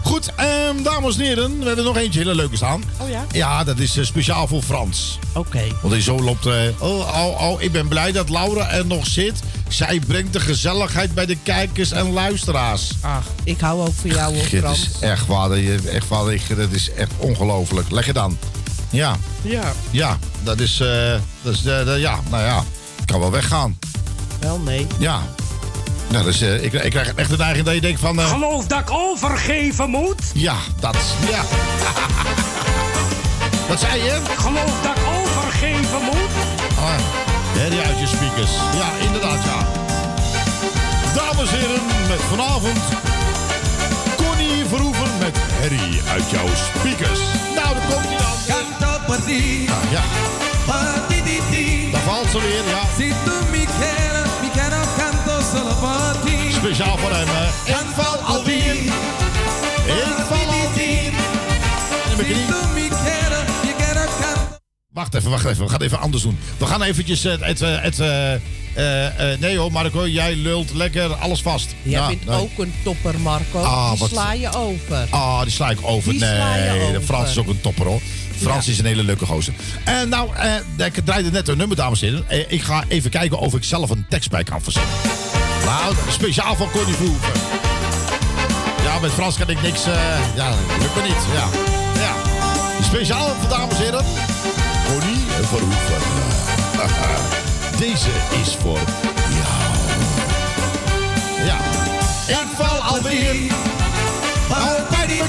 Goed, ehm, dames en heren, we hebben nog eentje hele leuke staan. Oh ja? Ja, dat is eh, speciaal voor Frans. Oké. Want hij zo loopt... eh, oh, oh, oh, ik ben blij dat Laura er nog zit. Zij brengt de gezelligheid bij de kijkers en luisteraars. Ach, ik hou ook van jou hoor, Dit Frans. is echt waar, dat je- echt waar, ik- dat is echt ongelooflijk. Leg je dan. Ja, Ja. ja, dat is, eh, dat is eh, dat- ja, nou ja, ik kan wel weggaan. Wel, nee. Ja. Nou, dus, eh, ik, ik krijg echt de neiging dat je denkt van... Geloof dat ik overgeven moet? ja, dat, ja. Wat zei je? Geloof dat ik overgeven moet? Ah, herrie uit je speakers. Ja, inderdaad, ja. Dames en heren, met vanavond Connie Verhoeven met herrie uit jouw speakers. Nou, daar komt hij Ja, daar valt ze weer, ja. Speciaal voor hem, hè. Ik val alweer. Ik val alweer. En canto. Wacht even, wacht even. We gaan het even anders doen. We gaan eventjes het... het, eh, het eh, eh, eh, nee hoor, Marco, jij lult lekker alles vast. Jij Ja, bent nee. ook een topper, Marco. Ah, Die wat- sla je over. Ah, die sla ik over. Die sla je nee, de. Frans is ook een topper hoor. Frans is een hele leuke gozer. En nou, eh, ik draaide net een nummer, dames en heren. Eh, ik ga even kijken of ik zelf een tekst bij kan verzinnen. Nou, speciaal van Connie Verhoeven. Ja, met Frans kan ik niks. eh, ja, lukt me niet. Ja. ja. Speciaal voor dames en heren. Connie Verhoeven. Deze is voor jou. Ja. Ik val alweer. Al bij die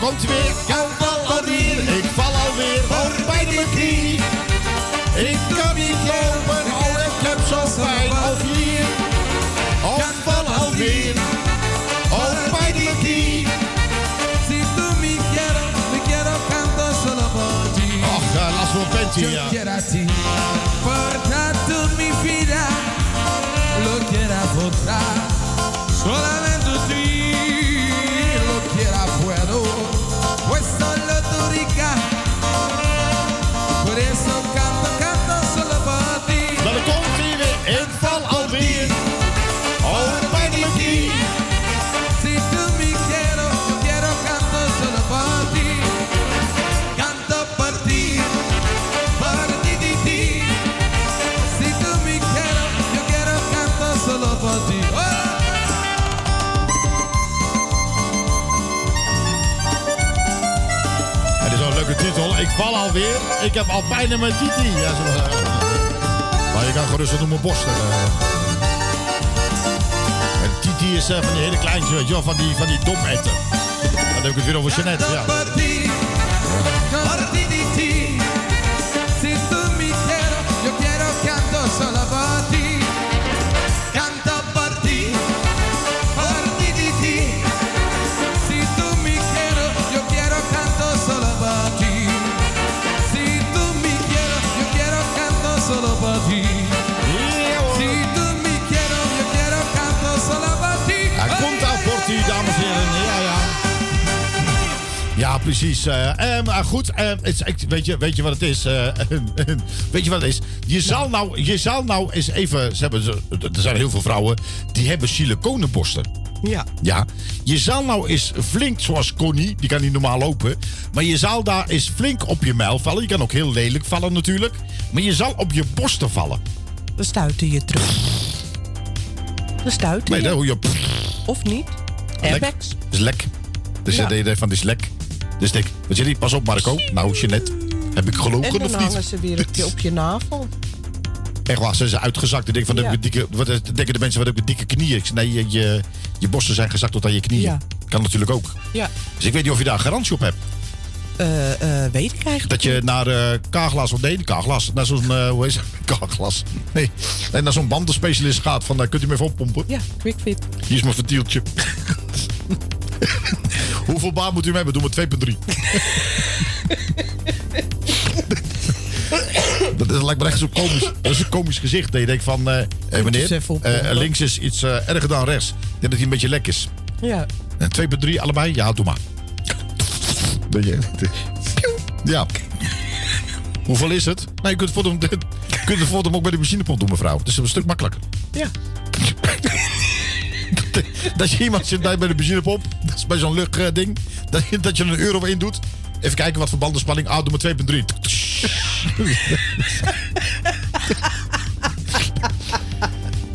komt weer. Ik heb al pijn in mijn titi. Ja, zo, eh. maar je kan gerust wat noemen borsten. eh. En titi is eh, van die hele kleintjes, weet je wel. Van die, van die dometten. Dan heb ik het weer over Jeannette. Ja. Precies. maar goed, eh, het weet, je, weet je wat het is? Weet je wat het is? Je zal nou, je zal nou eens even... Ze hebben, er zijn heel veel vrouwen die hebben siliconenborsten. Ja. Ja, je zal nou eens flink, zoals Connie, die kan niet normaal lopen. Maar je zal daar eens flink op je mijl vallen. Je kan ook heel lelijk vallen natuurlijk. Maar je zal op je borsten vallen. Dan stuiten je terug. Dan stuiten Nee, je. dan hoor je... Of niet? Airbags. Dat is lek. Dus Ja. de idee van, dit is lek. Dus dik. Wat je? Pas op, Marco. Nou, Jeannette. Heb ik En gelogen dan of hangen niet? ze weer op je, op je navel. Echt waar, ze zijn uitgezakt. Ik denk van, Ja. een dikke, wat eh, denken de mensen, wat heb ik dikke knieën? Nee, je, je, je borsten zijn gezakt tot aan je knieën. Ja. Kan natuurlijk ook. Ja, Dus ik weet niet of je daar garantie op hebt. eh, eh, weet ik eigenlijk. Dat je naar eh K-glas, of nee, K-glas. Naar zo'n, hoe heet het? K-glas. Nee, nee, naar zo'n bandenspecialist gaat van, daar kunt u me even oppompen. Ja, quickfit. Hier is mijn ventieltje. Hoeveel baan moet u hebben? Doe maar 2,3. dat, dat lijkt me echt zo komisch. Dat is een komisch gezicht. Dat je denkt van, eh hey, meneer, eh, links is iets eh, erger dan rechts. Ik denk dat hij een beetje lek is. Ja. En 2,3 allebei? Ja, doe maar. Dat je, ja. Hoeveel is het? Nou, je kunt het voor hem, je kunt het hem ook bij de machinepomp doen, mevrouw. Het is een stuk makkelijker. Ja. Dat je iemand zit bij bij de benzinepomp, dat is bij zo'n luchtding, dat, je- dat je er een euro in doet. Even kijken wat voor bandenspanning. Ah, doe maar 2,3.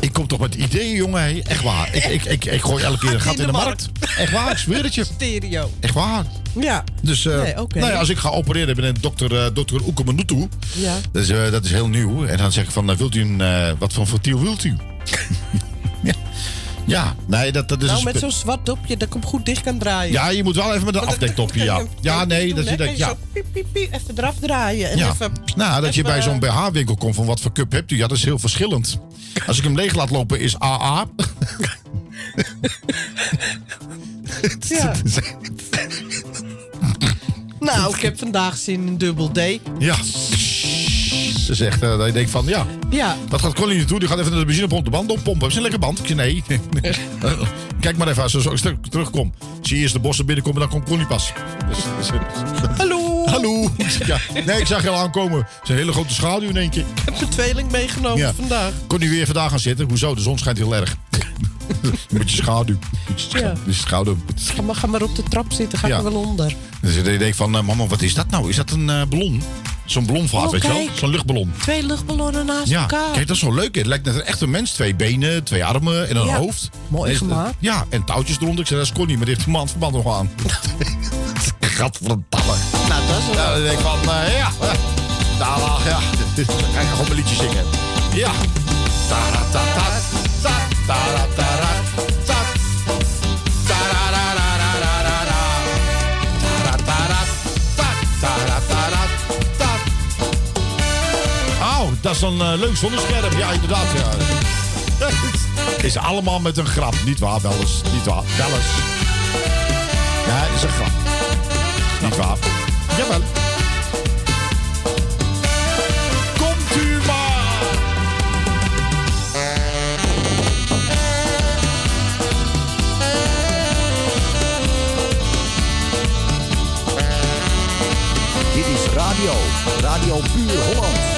ik kom toch met ideeën, jongen. Echt waar. Ik, ik, ik, ik gooi elke keer een gat in de markt. Echt waar, ik zweer het je. Stereo. Echt waar. Ja. Dus eh, Nee, nou ja, als ik ga opereren, ben ik dokter, uh, dokter Oekemanutu. Ja. Dat is, eh, dat is heel nieuw. En dan zeg ik van, eh, wilt u een, eh, wat voor fotiel wilt u? ja. Ja, nee, dat, dat is nou, met zo'n zwart dopje dat ik hem goed dicht kan draaien. Ja, je moet wel even met een afdektopje, ja. Ja, nee, dat je denkt, ja. Zo piep, piep, piep, even eraf draaien. En ja. even, Nou, dat je bij zo'n BH-winkel komt van wat voor cup hebt u. Ja, dat is heel verschillend. Als ik hem leeg laat lopen, is AA. Ja. nou, ik heb vandaag zin in dubbel D. Ja. Ze zegt, eh, dat je denkt van, ja, Ja. dat gaat Connie niet toe. Die gaat even naar de benzinepomp de band oppompen. Heb je een lekker band? Ik zeg, nee. Kijk maar even, als ze zo terugkom. Zie je eerst de bossen binnenkomen, dan komt Connie pas. Dus, dus- Hallo. Hallo. Ja. Nee, ik zag je al aankomen. Het is een hele grote schaduw in één keer. Ik heb een tweeling meegenomen Ja. vandaag. Kon weer vandaag gaan zitten? Hoezo? De zon schijnt heel erg. Met je schaduw. Ja. Schaduw. Ga maar, ga maar op de trap zitten, ga Ja. ik er wel onder. Dus je denkt van, eh, mama, wat is dat nou? Is dat een eh, ballon? Zo'n ballonvaart, Oh, weet je wel? Zo'n luchtballon. Twee luchtballonnen naast Ja, elkaar. kijk, dat is zo leuk. Het lijkt net een echte mens. Twee benen, twee armen en een Ja. hoofd. Mooi Nee, gemaakt. Ja, en touwtjes eronder. Ik zei, dat is Connie, maar die heeft een maandverband nog aan. Gadverdamme. Nou, dat is wel... Ja, dan denk ik van, eh, ja. Daar lag, ja. Dan ga ik gewoon een liedje zingen. Ja. Taratata, ta, taratara, ta. Dat is een eh, leuk zonnescherm. Ja, inderdaad. Ja. Is allemaal met een grap. Niet waar, wel eens. Niet waar, wel eens. Ja, het is een grap. Niet waar. Jawel. Komt u maar. Dit is radio. Radio Puur Holland.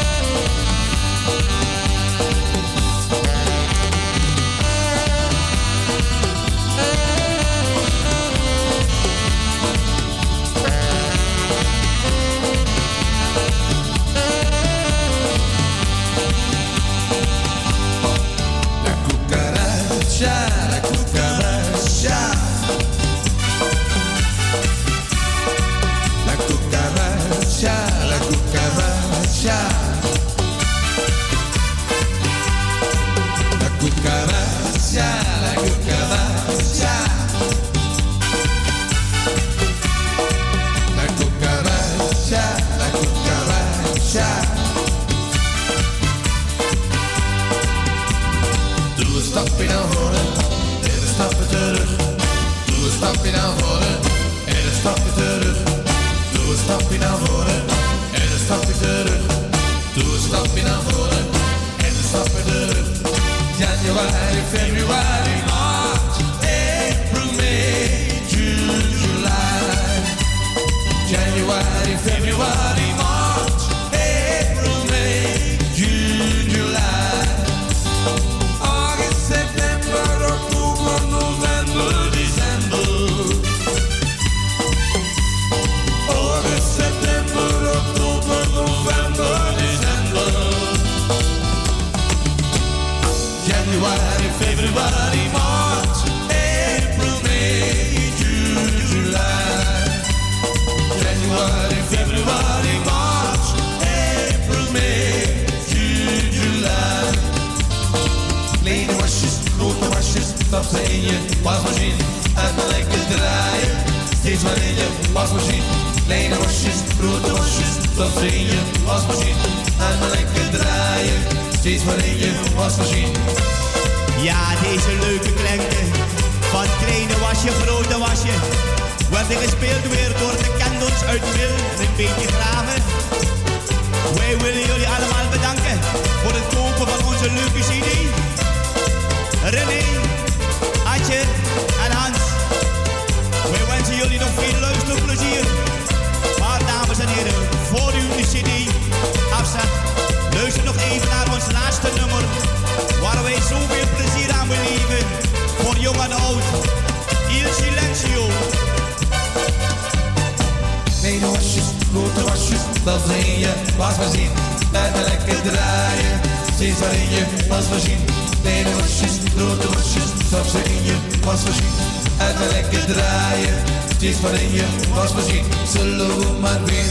je was voorzien. Blijf maar lekker draaien. Steeds waarin je was voorzien. Kleine worstjes, grote worstjes. Soms in je was voorzien. Blijf maar lekker draaien. Steeds waarin je was voorzien. Zullen we maar weer.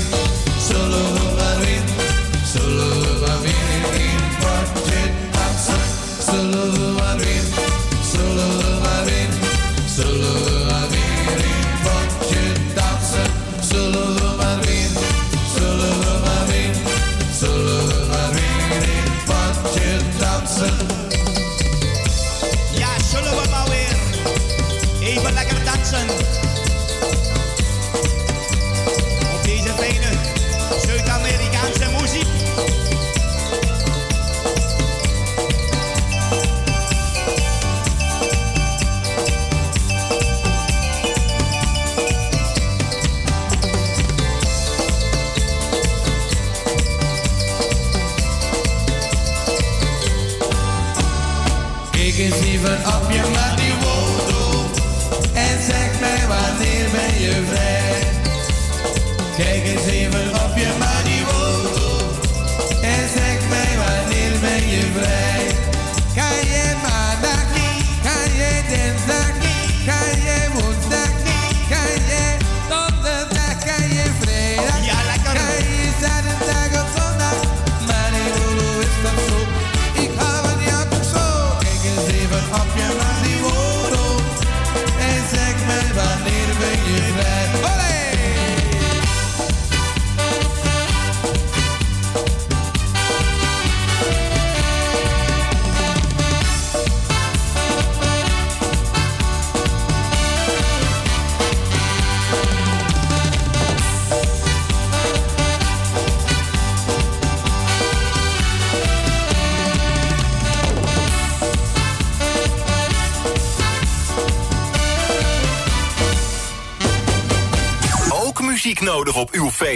Zullen we maar weer. Zullen we maar weer in. Zullen maar weer.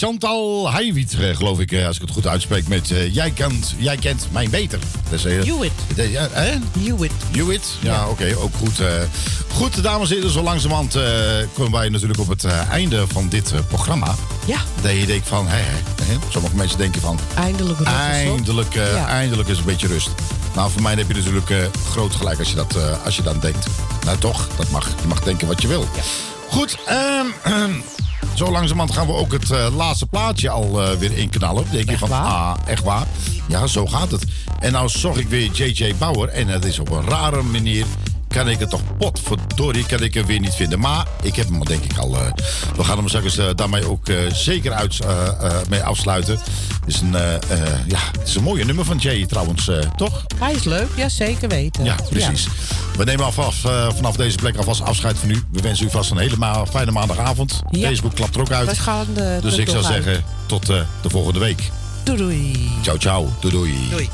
Chantal Heijwiet, eh, geloof ik, eh, als ik het goed uitspreek. Met eh, jij, kent, jij kent mij beter. Is, eh, Hewitt. ja? Hewitt. Hewitt? Ja, oké, ook goed. goed, dames en heren, zo langzamerhand komen wij natuurlijk op het einde van dit programma. Ja. Dat je denkt van, hè, hè, sommige mensen denken van... Eindelijk rust. Eindelijk, Ja. eindelijk is een beetje rust. Nou, voor mij heb je natuurlijk groot gelijk als je, dat, als je dan denkt. Nou toch, dat mag. Je mag denken wat je wil. Goed, ehm, zo langzamerhand gaan we ook het eh, laatste plaatje al eh, weer inknallen. Denk je van, ah, echt waar? Ja, zo gaat het. En nou zorg ik weer JJ Bauer. En het is op een rare manier kan ik het toch potverdorie kan ik hem weer niet vinden. Maar ik heb hem al denk ik al. eh, we gaan hem straks daarmee ook zeker uit, mee afsluiten. Het is, een, ja, het is een mooie nummer van Jay trouwens, toch? Hij is leuk, ja zeker weten. Ja, precies. We nemen af, af, eh, vanaf deze plek alvast afscheid van u. We wensen u vast een hele ma- fijne maandagavond. Ja. Facebook klapt er ook uit. We gaan de, dus de ik zou zeggen, tot eh, de volgende week. Doei doei. Ciao, ciao. Doei, doei. Doei.